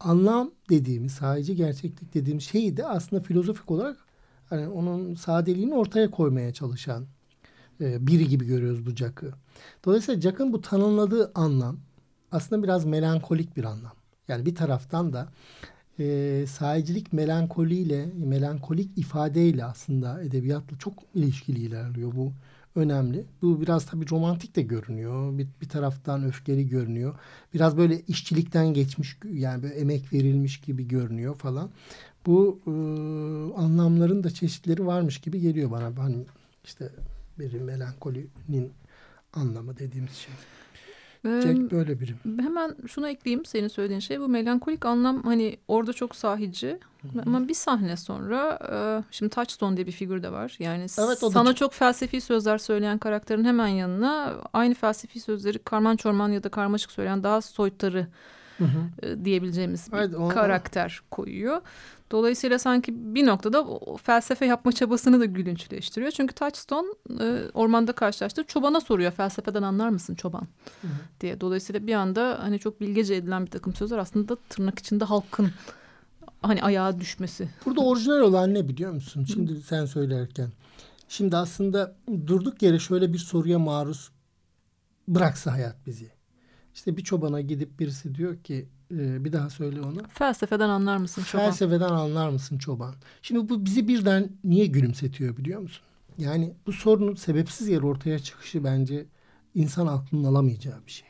anlam dediğimiz, sahici gerçeklik dediğimiz şeyi de aslında filozofik olarak hani onun sadeliğini ortaya koymaya çalışan e, biri gibi görüyoruz bu Jack'ı. Dolayısıyla Jack'ın bu tanımladığı anlam aslında biraz melankolik bir anlam. Yani bir taraftan da e, sahicilik melankoliyle, melankolik ifadeyle aslında edebiyatla çok ilişkili ilerliyor bu önemli. Bu biraz tabii romantik de görünüyor. Bir, bir taraftan öfkeli görünüyor. Biraz böyle işçilikten geçmiş yani böyle emek verilmiş gibi görünüyor falan. Bu e, anlamların da çeşitleri varmış gibi geliyor bana. Hani işte bir melankolinin anlamı dediğimiz şey. Jack böyle biri. Hemen şunu ekleyeyim senin söylediğin şey. Bu melankolik anlam hani orada çok sahici. Hı-hı. Ama bir sahne sonra şimdi Touchstone diye bir figür de var. Yani evet, sana çok... çok felsefi sözler söyleyen karakterin hemen yanına aynı felsefi sözleri karman çorman ya da karmaşık söyleyen daha soytarı hı hı. E, diyebileceğimiz bir evet, onu, karakter koyuyor. Dolayısıyla sanki bir noktada o felsefe yapma çabasını da gülünçleştiriyor. Çünkü Touchstone e, ormanda karşılaştı. Çobana soruyor felsefeden anlar mısın çoban hı. diye. Dolayısıyla bir anda hani çok bilgece edilen bir takım sözler aslında tırnak içinde halkın hani ayağa düşmesi. Burada orijinal olan ne biliyor musun? Şimdi hı. sen söylerken. Şimdi aslında durduk yere şöyle bir soruya maruz bıraksa hayat bizi. İşte bir çobana gidip birisi diyor ki e, bir daha söyle ona. Felsefeden anlar mısın çoban? Felsefeden anlar mısın çoban? Şimdi bu bizi birden niye gülümsetiyor biliyor musun? Yani bu sorunun sebepsiz yere ortaya çıkışı bence insan aklının alamayacağı bir şey.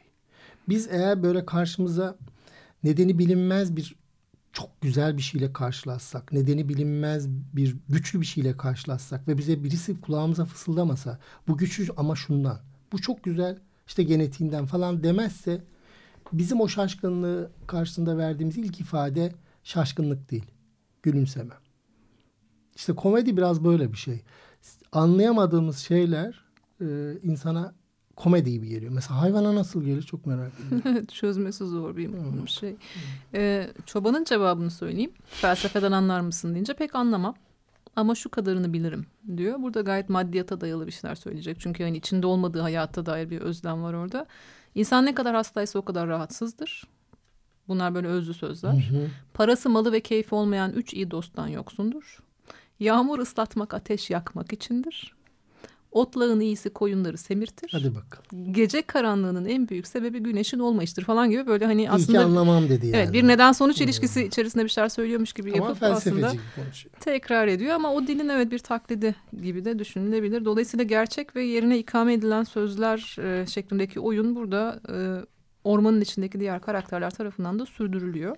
Biz eğer böyle karşımıza nedeni bilinmez bir çok güzel bir şeyle karşılaşsak, nedeni bilinmez bir güçlü bir şeyle karşılaşsak ve bize birisi kulağımıza fısıldamasa bu güçlü ama şundan, bu çok güzel işte genetiğinden falan demezse bizim o şaşkınlığı karşısında verdiğimiz ilk ifade şaşkınlık değil. Gülümseme. İşte komedi biraz böyle bir şey. Anlayamadığımız şeyler e, insana komedi gibi geliyor. Mesela hayvana nasıl gelir çok merak ediyorum. Çözmesi zor bir hmm. şey. Ee, çobanın cevabını söyleyeyim. Felsefeden anlar mısın deyince pek anlamam. ama şu kadarını bilirim diyor. Burada gayet maddiyata dayalı bir şeyler söyleyecek. Çünkü hani içinde olmadığı hayatta dair bir özlem var orada. İnsan ne kadar hastaysa o kadar rahatsızdır. Bunlar böyle özlü sözler. Hı hı. Parası, malı ve keyfi olmayan üç iyi dosttan yoksundur. Yağmur ıslatmak, ateş yakmak içindir. Otlağın iyisi koyunları semirtir. Hadi bakalım. Gece karanlığının en büyük sebebi güneşin olmayıştır falan gibi böyle hani İyi aslında anlamam dedi yani. evet bir neden sonuç ilişkisi içerisinde bir şeyler söylüyormuş gibi Ama yapıp aslında konuşuyor. tekrar ediyor ama o dilin evet bir taklidi gibi de düşünülebilir. Dolayısıyla gerçek ve yerine ikame edilen sözler e, şeklindeki oyun burada e, ormanın içindeki diğer karakterler tarafından da sürdürülüyor.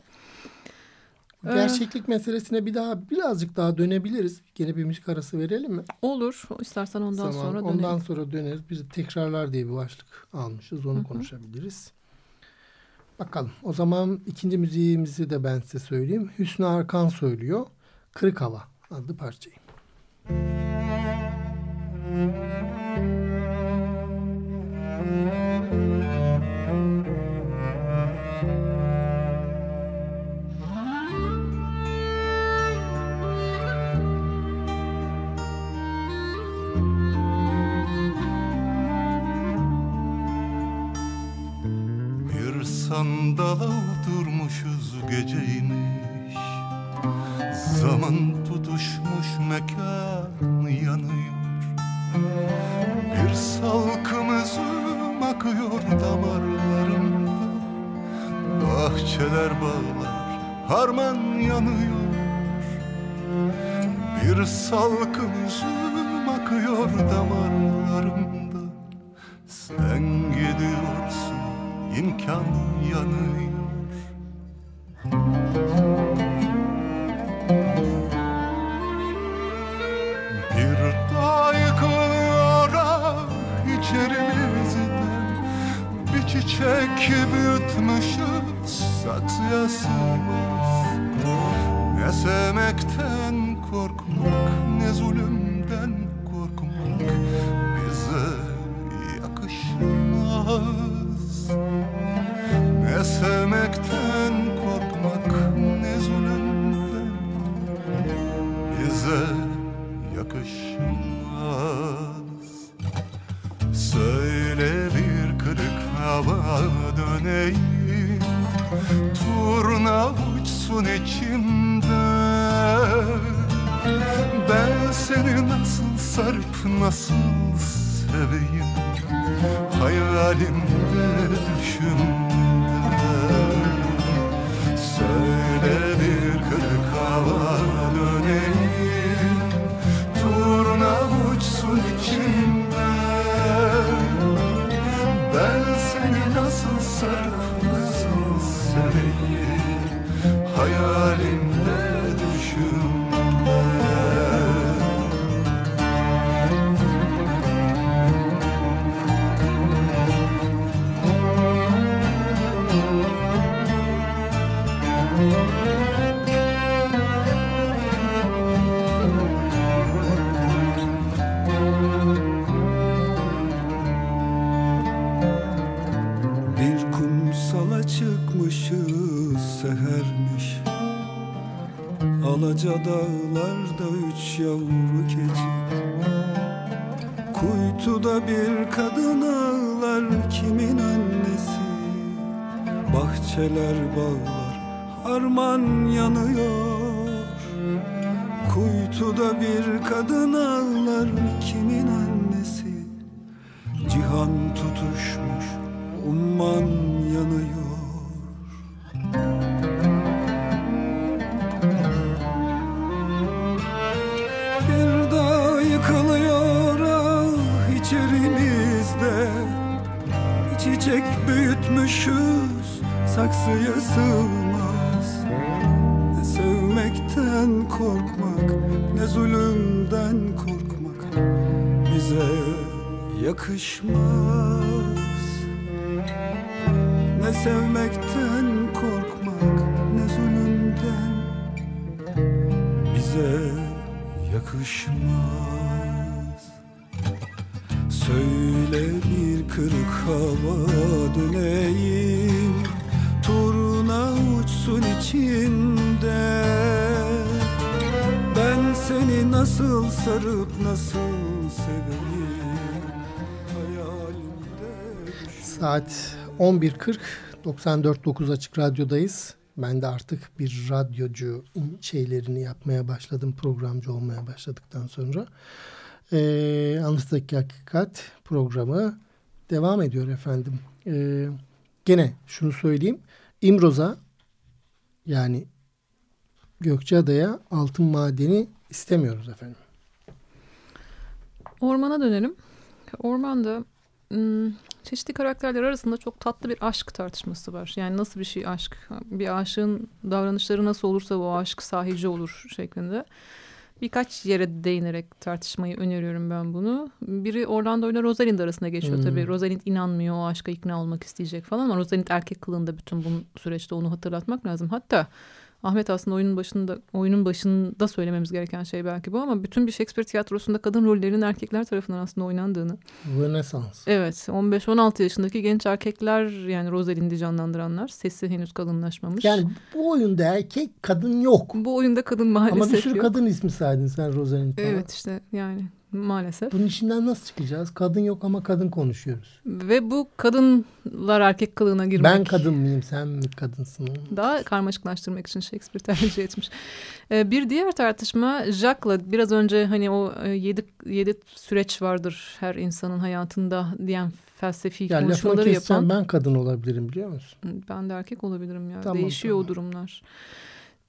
Bu Gerçeklik meselesine bir daha birazcık daha dönebiliriz. Gene bir müzik arası verelim mi? Olur. İstersen ondan Tamam, sonra dönelim. Ondan sonra döneriz. Biz de tekrarlar diye bir başlık almışız. Onu konuşabiliriz. Bakalım. O zaman ikinci müziğimizi de ben size söyleyeyim. Hüsnü Arkan söylüyor. Kırık Hava adlı parçayı. Bir sandala oturmuşuz geceymiş. Zaman tutuşmuş mekan yanıyor. Bir salkım üzüm akıyor damarlarımda Bahçeler bağlar harman yanıyor. Bir salkım üzüm akıyor damarlarımda Sen gidiyorsun imkan yanıyor Alaca dağlarda üç yavru keçi. Kuytuda bir kadın ağlar kimin annesi? Bahçeler bağlar harman yanıyor. Kuytuda bir kadın ağlar kimin annesi? Cihan tutuşmuş umman yanıyor Çiçek büyütmüşüz saksıya sığmaz. Ne sevmekten korkmak ne zulümden korkmak Bize yakışmaz. Ne sevmekten korkmak ne zulümden Bize yakışmaz kırık hava döneyim Turna uçsun içinde Ben seni nasıl sarıp nasıl seveyim Hayalimde Saat 11.40 94.9 Açık Radyo'dayız. Ben de artık bir radyocu şeylerini yapmaya başladım. Programcı olmaya başladıktan sonra. Ee, Anıt'taki Hakikat programı devam ediyor efendim. Ee, gene şunu söyleyeyim. İmroz'a yani Gökçeada'ya altın madeni istemiyoruz efendim. Ormana dönelim. Ormanda hmm, çeşitli karakterler arasında çok tatlı bir aşk tartışması var. Yani nasıl bir şey aşk? Bir aşığın davranışları nasıl olursa bu aşk sahici olur şeklinde. Birkaç yere değinerek tartışmayı öneriyorum ben bunu. Biri Orlando ile Rosalind arasında geçiyor Hmm. tabii. Rosalind inanmıyor, o aşka ikna olmak isteyecek falan ama Rosalind erkek kılığında bütün bu süreçte onu hatırlatmak lazım. Hatta Ahmet aslında oyunun başında oyunun başında söylememiz gereken şey belki bu ama bütün bir Shakespeare tiyatrosunda kadın rollerinin erkekler tarafından aslında oynandığını. Rönesans. Evet 15-16 yaşındaki genç erkekler yani Rosalind'i canlandıranlar. Sesi henüz kalınlaşmamış. Yani bu oyunda erkek kadın yok. bu oyunda kadın maalesef Ama bir sürü yok. kadın ismi saydın sen Rosalind falan. Evet işte yani maalesef. Bunun içinden nasıl çıkacağız? Kadın yok ama kadın konuşuyoruz. Ve bu kadınlar erkek kılığına girmek. Ben kadın mıyım sen mi kadınsın? Daha karmaşıklaştırmak için Shakespeare tercih etmiş. Ee, bir diğer tartışma Jacques'la biraz önce hani o e, yedi, yedi süreç vardır her insanın hayatında diyen felsefi Ya lafını konuşmaları yapan. ben kadın olabilirim biliyor musun? Ben de erkek olabilirim ya. Tamam, Değişiyor tamam. o durumlar.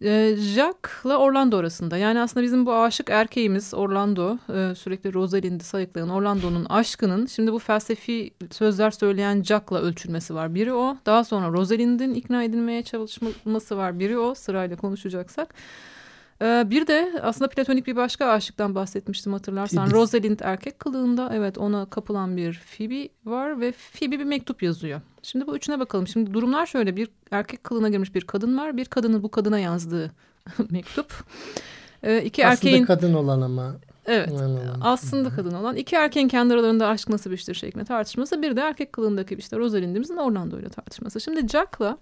Ee, Jack'la Orlando arasında. Yani aslında bizim bu aşık erkeğimiz Orlando e, sürekli Rosalind'i sayıklayan Orlando'nun aşkının şimdi bu felsefi sözler söyleyen Jack'la ölçülmesi var. Biri o. Daha sonra Rosalind'in ikna edilmeye çalışması var. Biri o. Sırayla konuşacaksak. Ee, bir de aslında platonik bir başka aşıktan bahsetmiştim hatırlarsan. Phoebe. Rosalind erkek kılığında evet ona kapılan bir Phoebe var ve Phoebe bir mektup yazıyor. Şimdi bu üçüne bakalım. Şimdi durumlar şöyle bir erkek kılığına girmiş bir kadın var. Bir kadının bu kadına yazdığı mektup. Ee, iki Aslında erkeğin kadın olan ama. evet olan. aslında kadın olan iki erkeğin kendi aralarında aşk nasıl bir iştir şeklinde tartışması. Bir de erkek kılığındaki işte Rosalind'imizin Orlando ile tartışması. Şimdi Jack'la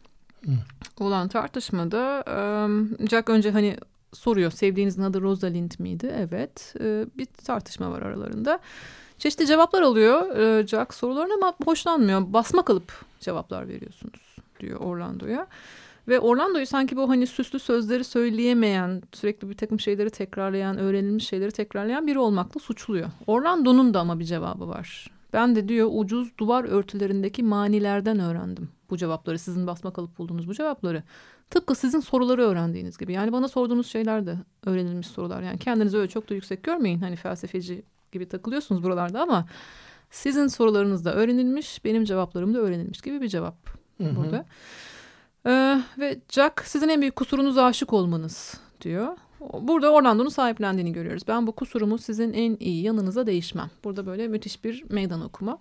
olan tartışmada Jack önce hani soruyor sevdiğinizin adı Rosalind miydi? Evet. Ee, bir tartışma var aralarında. Çeşitli cevaplar alıyor e, Jack sorularına ama hoşlanmıyor. Basma kalıp cevaplar veriyorsunuz diyor Orlando'ya. Ve Orlando'yu sanki bu hani süslü sözleri söyleyemeyen, sürekli bir takım şeyleri tekrarlayan, öğrenilmiş şeyleri tekrarlayan biri olmakla suçluyor. Orlando'nun da ama bir cevabı var. Ben de diyor ucuz duvar örtülerindeki manilerden öğrendim bu cevapları. Sizin basma kalıp bulduğunuz bu cevapları. Tıpkı sizin soruları öğrendiğiniz gibi. Yani bana sorduğunuz şeyler de öğrenilmiş sorular. Yani kendinizi öyle çok da yüksek görmeyin. Hani felsefeci gibi takılıyorsunuz buralarda ama sizin sorularınız da öğrenilmiş, benim cevaplarım da öğrenilmiş gibi bir cevap Hı hı. burada. Ee, ve Jack sizin en büyük kusurunuz aşık olmanız diyor. Burada Orlando'nun sahiplendiğini görüyoruz. Ben bu kusurumu sizin en iyi yanınıza değişmem. Burada böyle müthiş bir meydan okuma.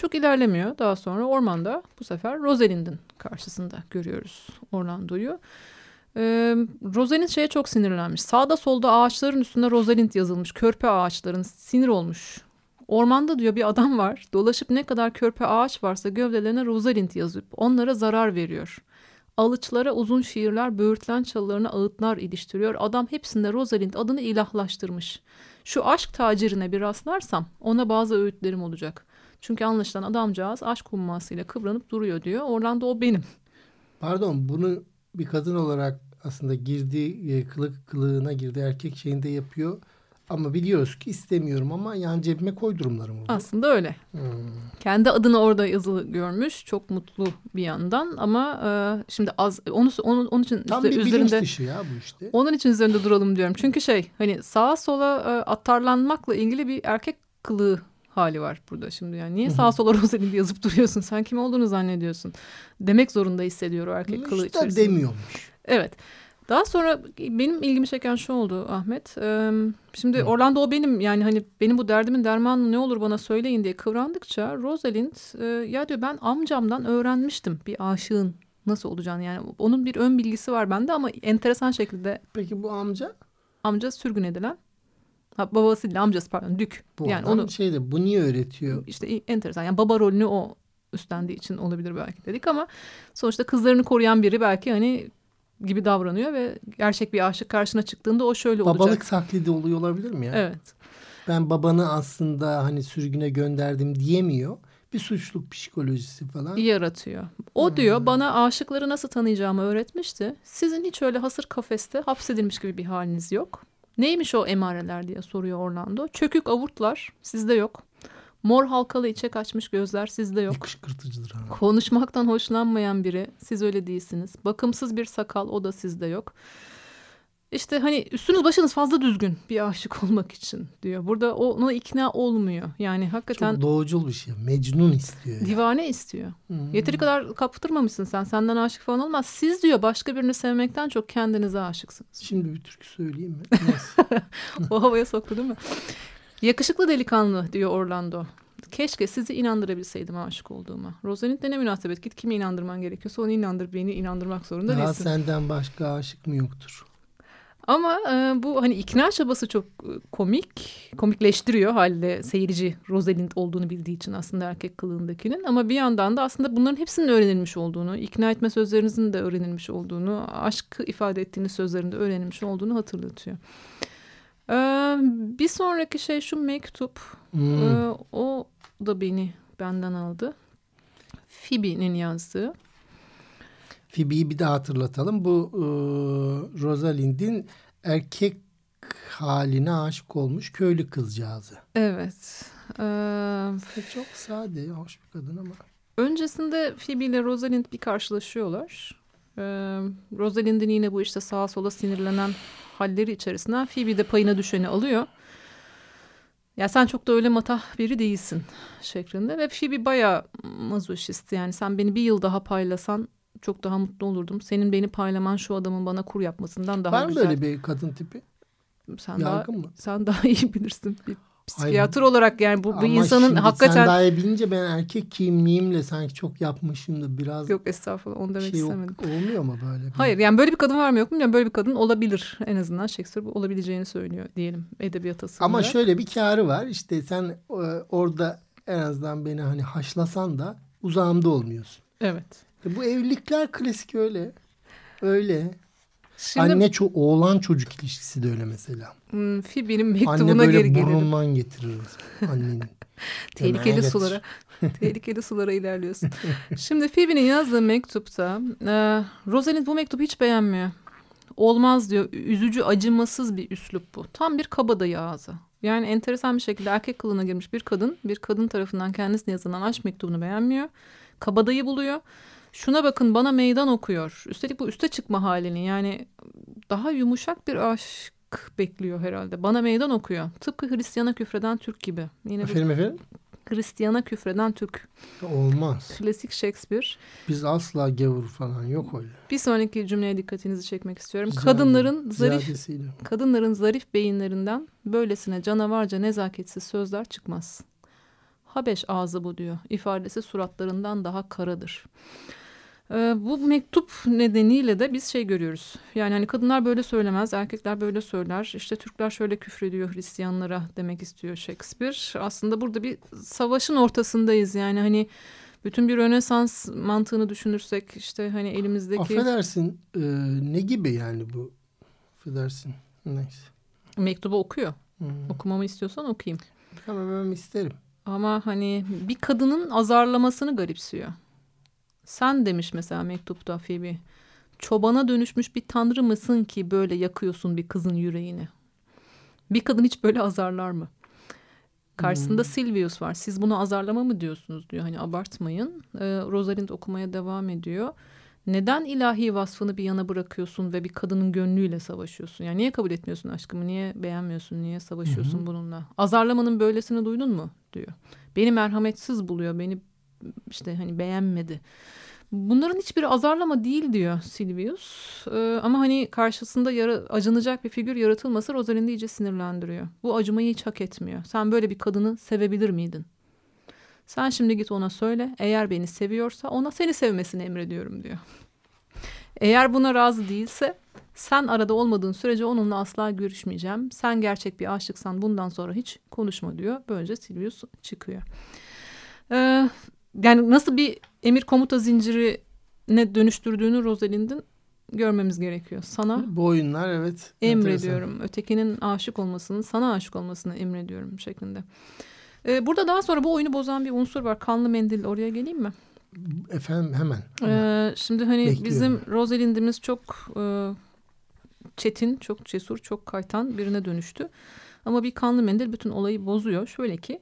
Çok ilerlemiyor. Daha sonra ormanda bu sefer Rosalind'in karşısında görüyoruz Orlando'yu. Ee, Rosalind şeye çok sinirlenmiş. Sağda solda ağaçların üstünde Rosalind yazılmış. Körpe ağaçların sinir olmuş. Ormanda diyor bir adam var. Dolaşıp ne kadar körpe ağaç varsa gövdelerine Rosalind yazıp onlara zarar veriyor. Alıçlara uzun şiirler, böğürtlen çalılarına ağıtlar iliştiriyor. Adam hepsinde Rosalind adını ilahlaştırmış. Şu aşk tacirine bir rastlarsam ona bazı öğütlerim olacak. Çünkü anlaşılan adamcağız aşk hummasıyla kıvranıp duruyor diyor. Orlando o benim. Pardon bunu bir kadın olarak aslında girdiği e, kılık kılığına girdiği erkek şeyinde yapıyor. Ama biliyoruz ki istemiyorum ama yan cebime koy durumları mı? Aslında öyle. Hmm. Kendi adını orada yazılı görmüş. Çok mutlu bir yandan ama e, şimdi az onu onun, onun için Tam üste- bir üzerinde dışı ya bu işte. onun için üzerinde duralım diyorum. Çünkü şey hani sağa sola e, atarlanmakla ilgili bir erkek kılığı hali var burada şimdi yani. Niye sağa sola Rosalind yazıp duruyorsun? Sen kim olduğunu zannediyorsun? Demek zorunda hissediyor o erkek kılığı işte içerisinde. demiyormuş. Evet. Daha sonra benim ilgimi çeken şu oldu Ahmet. Ee, şimdi Hı. Orlando o benim yani hani benim bu derdimin dermanı ne olur bana söyleyin diye kıvrandıkça Rosalind e, ya diyor ben amcamdan öğrenmiştim bir aşığın nasıl olacağını yani onun bir ön bilgisi var bende ama enteresan şekilde Peki bu amca? amca sürgün edilen ha, babası değil amcası pardon dük Bu yani adam onu şeyde bu niye öğretiyor? işte enteresan yani baba rolünü o üstlendiği için olabilir belki dedik ama sonuçta kızlarını koruyan biri belki hani gibi davranıyor ve gerçek bir aşık karşına çıktığında o şöyle olacak. Babalık taklidi oluyor olabilir mi ya? Evet. Ben babanı aslında hani sürgüne gönderdim diyemiyor. Bir suçluk psikolojisi falan. yaratıyor. O diyor bana aşıkları nasıl tanıyacağımı öğretmişti. Sizin hiç öyle hasır kafeste hapsedilmiş gibi bir haliniz yok. Neymiş o emareler diye soruyor Orlando. Çökük avurtlar sizde yok. Mor halkalı içe kaçmış gözler sizde yok. Kışkırtıcıdır ha. Konuşmaktan hoşlanmayan biri siz öyle değilsiniz. Bakımsız bir sakal o da sizde yok. İşte hani üstünüz başınız fazla düzgün bir aşık olmak için diyor. Burada ona ikna olmuyor. Yani hakikaten Çok doğucul bir şey. Mecnun istiyor. yani. divane istiyor. Hmm. Yeteri kadar kaptırmamışsın sen. Senden aşık falan olmaz. Siz diyor başka birini sevmekten çok kendinize aşıksınız. Şimdi bir türkü söyleyeyim mi? O havaya soktu değil mi? Yakışıklı delikanlı diyor Orlando. Keşke sizi inandırabilseydim aşık olduğuma. Rosalind ne münasebet. Git kimi inandırman gerekiyorsa onu inandır. Beni inandırmak zorunda Daha değilsin. senden başka aşık mı yoktur? Ama e, bu hani ikna çabası çok e, komik. Komikleştiriyor halde seyirci Rosalind olduğunu bildiği için aslında erkek kılığındakinin. Ama bir yandan da aslında bunların hepsinin öğrenilmiş olduğunu, ikna etme sözlerinizin de öğrenilmiş olduğunu, aşk ifade ettiğiniz sözlerin de öğrenilmiş olduğunu hatırlatıyor. E, bir sonraki şey şu mektup. Hmm. E, o da beni benden aldı. Phoebe'nin yazdığı. Phoebe'yi bir daha hatırlatalım. Bu e, Rosalind'in erkek haline aşık olmuş köylü kızcağızı. Evet. E, Ve Çok sade, hoş bir kadın ama. Öncesinde Phoebe ile Rosalind bir karşılaşıyorlar. Ee, Rosalind'in yine bu işte sağa sola sinirlenen halleri içerisinden Phoebe de payına düşeni alıyor. Ya sen çok da öyle matah biri değilsin şeklinde. Ve Phoebe bayağı mazoşist yani sen beni bir yıl daha paylasan çok daha mutlu olurdum. Senin beni paylaman şu adamın bana kur yapmasından daha Var mı güzel. böyle bir kadın tipi? sen daha Yargın mı? sen daha iyi bilirsin. Bir psikiyatr olarak yani bu, bu insanın şimdi hakikaten Sen daha iyi bilince ben erkek kimliğimle sanki çok yapmışım da biraz yok estağfurullah onu demek şey yok- istemedim. olmuyor mu böyle? bir- Hayır yani böyle bir kadın var mı yok mu bilmiyorum. Böyle bir kadın olabilir en azından Shakespeare bu olabileceğini söylüyor diyelim edebiyat asılında. Ama şöyle bir karı var. İşte sen e, orada en azından beni hani haşlasan da uzağımda olmuyorsun. Evet. Bu evlilikler klasik öyle. Öyle. Şimdi Anne ço oğlan çocuk ilişkisi de öyle mesela. hmm, Anne mektubuna böyle geri gelelim. burnundan getirir annenin. Tehlikeli sulara. tehlikeli sulara ilerliyorsun. Şimdi Phoebe'nin yazdığı mektupta e, Rosalind bu mektubu hiç beğenmiyor. Olmaz diyor. Üzücü, acımasız bir üslup bu. Tam bir kabadayı ağzı. Yani enteresan bir şekilde erkek kılığına girmiş bir kadın bir kadın tarafından kendisine yazılan aşk mektubunu beğenmiyor. Kabadayı buluyor. Şuna bakın bana meydan okuyor. Üstelik bu üste çıkma halini yani daha yumuşak bir aşk bekliyor herhalde. Bana meydan okuyor. Tıpkı Hristiyana küfreden Türk gibi. Yine Efendim efendim? Hristiyana küfreden Türk. Olmaz. Klasik Shakespeare. Biz asla gavur falan yok öyle. Bir sonraki cümleye dikkatinizi çekmek istiyorum. Ziyade- kadınların zarif ziyadesiyle. kadınların zarif beyinlerinden böylesine canavarca nezaketsiz sözler çıkmaz. Habeş ağzı bu diyor. İfadesi suratlarından daha karadır. Ee, bu mektup nedeniyle de biz şey görüyoruz. Yani hani kadınlar böyle söylemez, erkekler böyle söyler. İşte Türkler şöyle küfrediyor Hristiyanlara demek istiyor Shakespeare. Aslında burada bir savaşın ortasındayız. Yani hani bütün bir Rönesans mantığını düşünürsek işte hani elimizdeki Affedersin e, ne gibi yani bu? Affedersin. Neyse. mektubu okuyor. Hmm. Okumamı istiyorsan okuyayım. Ama ben isterim. Ama hani bir kadının azarlamasını garipsiyor. Sen demiş mesela mektupta Phoebe. Çobana dönüşmüş bir tanrı mısın ki böyle yakıyorsun bir kızın yüreğini? Bir kadın hiç böyle azarlar mı? Karşısında Silvius var. Siz bunu azarlama mı diyorsunuz diyor. Hani abartmayın. Ee, Rosalind okumaya devam ediyor. Neden ilahi vasfını bir yana bırakıyorsun ve bir kadının gönlüyle savaşıyorsun? Yani niye kabul etmiyorsun aşkımı? Niye beğenmiyorsun? Niye savaşıyorsun bununla? Azarlamanın böylesini duydun mu? diyor. Beni merhametsiz buluyor. Beni işte hani beğenmedi. Bunların hiçbiri azarlama değil diyor Silvius. Ee, ama hani karşısında yara, acınacak bir figür yaratılması Rosalind'i iyice sinirlendiriyor. Bu acımayı hiç hak etmiyor. Sen böyle bir kadını sevebilir miydin? Sen şimdi git ona söyle. Eğer beni seviyorsa ona seni sevmesini emrediyorum diyor. Eğer buna razı değilse sen arada olmadığın sürece onunla asla görüşmeyeceğim. Sen gerçek bir aşıksan bundan sonra hiç konuşma diyor. Böylece Silvius çıkıyor. Ee, yani nasıl bir emir komuta zincirine dönüştürdüğünü Rosalind'in görmemiz gerekiyor. Sana Bu oyunlar evet. emrediyorum. Ötekinin aşık olmasını, sana aşık olmasını emrediyorum şeklinde. Ee, burada daha sonra bu oyunu bozan bir unsur var. Kanlı mendil. Oraya geleyim mi? enteresan. Efendim hemen. hemen. Ee, şimdi hani Bekliyorum. bizim Rosalind'imiz çok e, çetin, çok cesur, çok kaytan birine dönüştü. Ama bir kanlı mendil bütün olayı bozuyor. Şöyle ki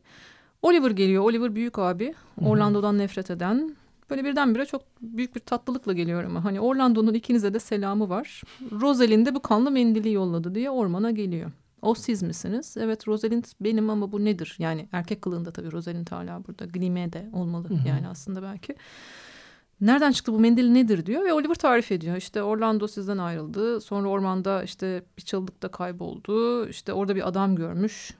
Oliver geliyor. Oliver büyük abi. Orlando'dan nefret eden. Böyle birdenbire çok büyük bir tatlılıkla geliyor ama. Hani Orlando'nun ikinize de selamı var. Rosalind de bu kanlı mendili yolladı diye ormana geliyor. O siz misiniz? Evet Rosalind benim ama bu nedir? Yani erkek kılığında tabii Rosalind hala burada. Glime de olmalı yani aslında belki. Nereden çıktı bu mendil nedir diyor ve Oliver tarif ediyor. İşte Orlando sizden ayrıldı. Sonra ormanda işte bir çalılıkta kayboldu. İşte orada bir adam görmüş.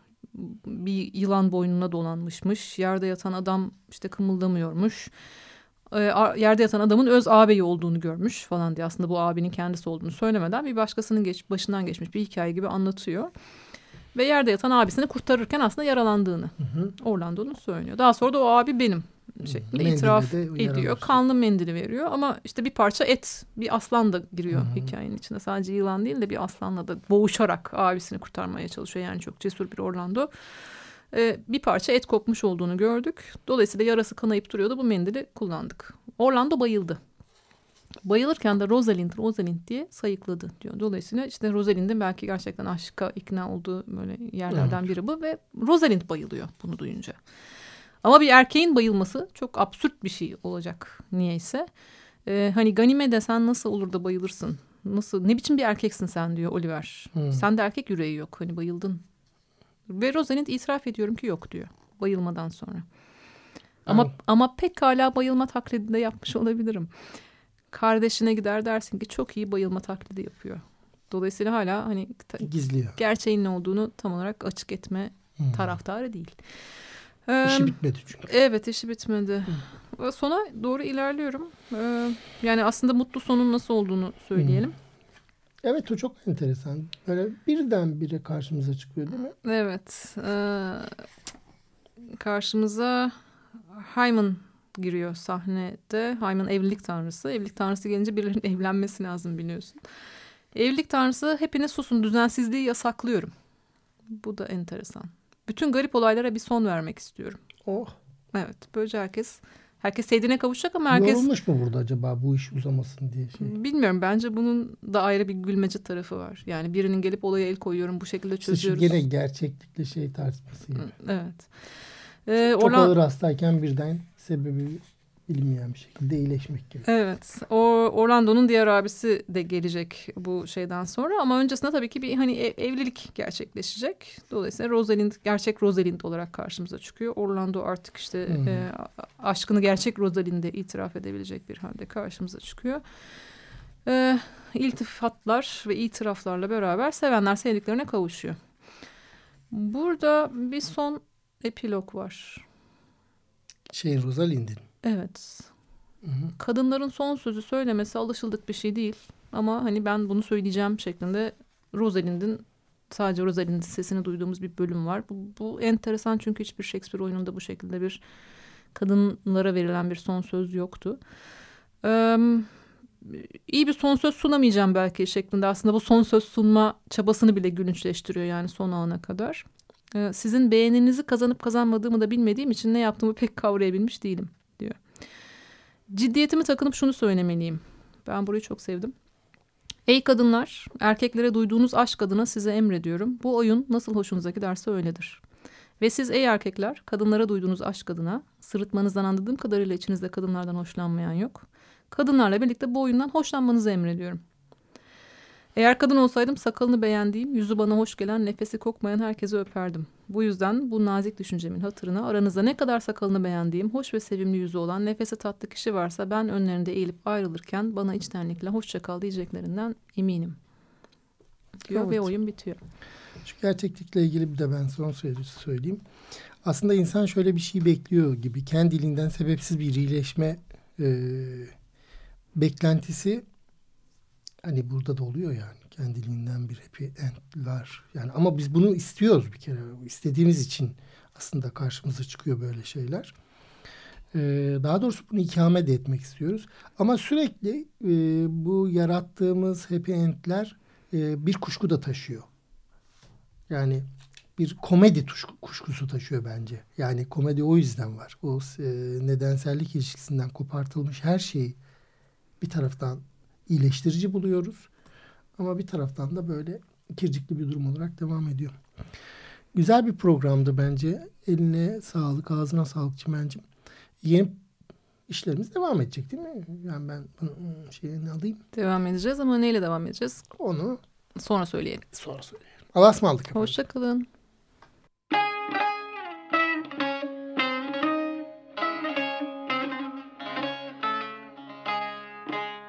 Bir yılan boynuna dolanmışmış. Yerde yatan adam işte kımıldamıyormuş. A- yerde yatan adamın öz ağabeyi olduğunu görmüş falan diye. Aslında bu abinin kendisi olduğunu söylemeden bir başkasının geç, başından geçmiş bir hikaye gibi anlatıyor. Ve yerde yatan abisini kurtarırken aslında yaralandığını Orlando'nun söylüyor. Daha sonra da o abi benim şeklinde itiraf ediyor. yaralamış. Kanlı mendili veriyor ama işte bir parça et, bir aslan da giriyor hikayenin içine. Sadece yılan değil de bir aslanla da boğuşarak abisini kurtarmaya çalışıyor. Yani çok cesur bir Orlando. Ee, bir parça et kopmuş olduğunu gördük. Dolayısıyla yarası kanayıp duruyordu. Bu mendili kullandık. Orlando bayıldı. Bayılırken de Rosalind, Rosalind diye sayıkladı diyor. Dolayısıyla işte Rosalind'in belki gerçekten aşka ikna olduğu böyle yerlerden biri bu ve Rosalind bayılıyor bunu duyunca. Ama bir erkeğin bayılması çok absürt bir şey olacak niyeyse. Ee, hani Ganime sen nasıl olur da bayılırsın? Nasıl ne biçim bir erkeksin sen diyor Oliver. Hmm. Sende erkek yüreği yok hani bayıldın. Ve Rosalind itiraf ediyorum ki yok diyor bayılmadan sonra. Ama Ay. ama pek hala bayılma taklidi de yapmış olabilirim. Kardeşine gider dersin ki çok iyi bayılma taklidi yapıyor. Dolayısıyla hala hani Gizliyor. gerçeğin ne olduğunu tam olarak açık etme Hmm. taraftarı değil. İşi bitmedi çünkü. Evet işi bitmedi. Ve Sona doğru ilerliyorum. Yani aslında mutlu sonun nasıl olduğunu söyleyelim. Evet o çok enteresan. Böyle birdenbire karşımıza çıkıyor değil mi? Evet. ee, karşımıza Hyman giriyor sahnede. Hyman evlilik tanrısı. Evlilik tanrısı gelince birilerinin evlenmesi lazım biliyorsun. Evlilik tanrısı hepiniz susun düzensizliği yasaklıyorum. Bu da enteresan. Bütün garip olaylara bir son vermek istiyorum. Oh. Evet böylece herkes herkes sevdiğine kavuşacak ama herkes Yorulmuş mu burada acaba bu iş uzamasın diye şey. Bilmiyorum bence bunun da ayrı bir gülmece tarafı var. Yani birinin gelip olaya el koyuyorum bu şekilde İşte çözüyoruz. gene gerçeklikle şey tartışması. gibi. Evet. Ee, Çok Orlan- ağır hastayken birden sebebi bilinmeyen bir şekilde iyileşmek gibi. Evet. O Orlando'nun diğer abisi de gelecek bu şeyden sonra ama öncesinde tabii ki bir hani ev- evlilik gerçekleşecek. Dolayısıyla Rosalind gerçek Rosalind olarak karşımıza çıkıyor. Orlando artık işte Hmm. e, aşkını gerçek Rosalind'e itiraf edebilecek bir halde karşımıza çıkıyor. E, iltifatlar ve itiraflarla beraber sevenler sevdiklerine kavuşuyor. Burada bir son epilog var. Şey Rosalind'in. Evet. Hı hı. kadınların son sözü söylemesi alışıldık bir şey değil. Ama hani ben bunu söyleyeceğim şeklinde Rosalind'in sadece Rosalind'in sesini duyduğumuz bir bölüm var. Bu, bu enteresan çünkü hiçbir Shakespeare oyununda bu şekilde bir kadınlara verilen bir son söz yoktu. Ee, iyi bir son söz sunamayacağım belki şeklinde aslında bu son söz sunma çabasını bile gülünçleştiriyor yani son ana kadar. Ee, sizin beğeninizi kazanıp kazanmadığımı da bilmediğim için ne yaptığımı pek kavrayabilmiş değilim. Ciddiyetimi takınıp şunu söylemeliyim. Ben burayı çok sevdim. Ey kadınlar, erkeklere duyduğunuz aşk adına size emrediyorum. Bu oyun nasıl hoşunuza giderse öyledir. Ve siz ey erkekler, kadınlara duyduğunuz aşk adına, sırıtmanızdan anladığım kadarıyla içinizde kadınlardan hoşlanmayan yok. Kadınlarla birlikte bu oyundan hoşlanmanızı emrediyorum. Eğer kadın olsaydım sakalını beğendiğim, yüzü bana hoş gelen, nefesi kokmayan herkesi öperdim. Bu yüzden bu nazik düşüncemin hatırına aranızda ne kadar sakalını beğendiğim, hoş ve sevimli yüzü olan, nefesi tatlı kişi varsa ben önlerinde eğilip ayrılırken bana içtenlikle hoşça kal diyeceklerinden eminim. Diyor Evet. ve oyun bitiyor. Şu gerçeklikle ilgili bir de ben son söyle- söyleyeyim. Aslında insan şöyle bir şey bekliyor gibi. Kendiliğinden sebepsiz bir iyileşme e, beklentisi hani burada da oluyor yani. Kendiliğinden bir happy end. Yani ama biz bunu istiyoruz bir kere. İstediğimiz için aslında karşımıza çıkıyor böyle şeyler. E, daha doğrusu bunu ikame de etmek istiyoruz. Ama sürekli e, bu yarattığımız happy endler e, bir kuşku da taşıyor. Yani bir komedi kuşkusu taşıyor bence. Yani komedi o yüzden var. O e, nedensellik ilişkisinden kopartılmış her şeyi bir taraftan iyileştirici buluyoruz. Ama bir taraftan da böyle kircikli bir durum olarak devam ediyor. Güzel bir programdı bence. Eline sağlık, ağzına sağlık Çimen'cim. Yeni işlerimiz devam edecek değil mi? Yani ben bunu şeyini alayım. Devam edeceğiz ama neyle devam edeceğiz? Onu sonra söyleyelim. Sonra söyleyelim. Allah'a ısmarladık. Hoşçakalın.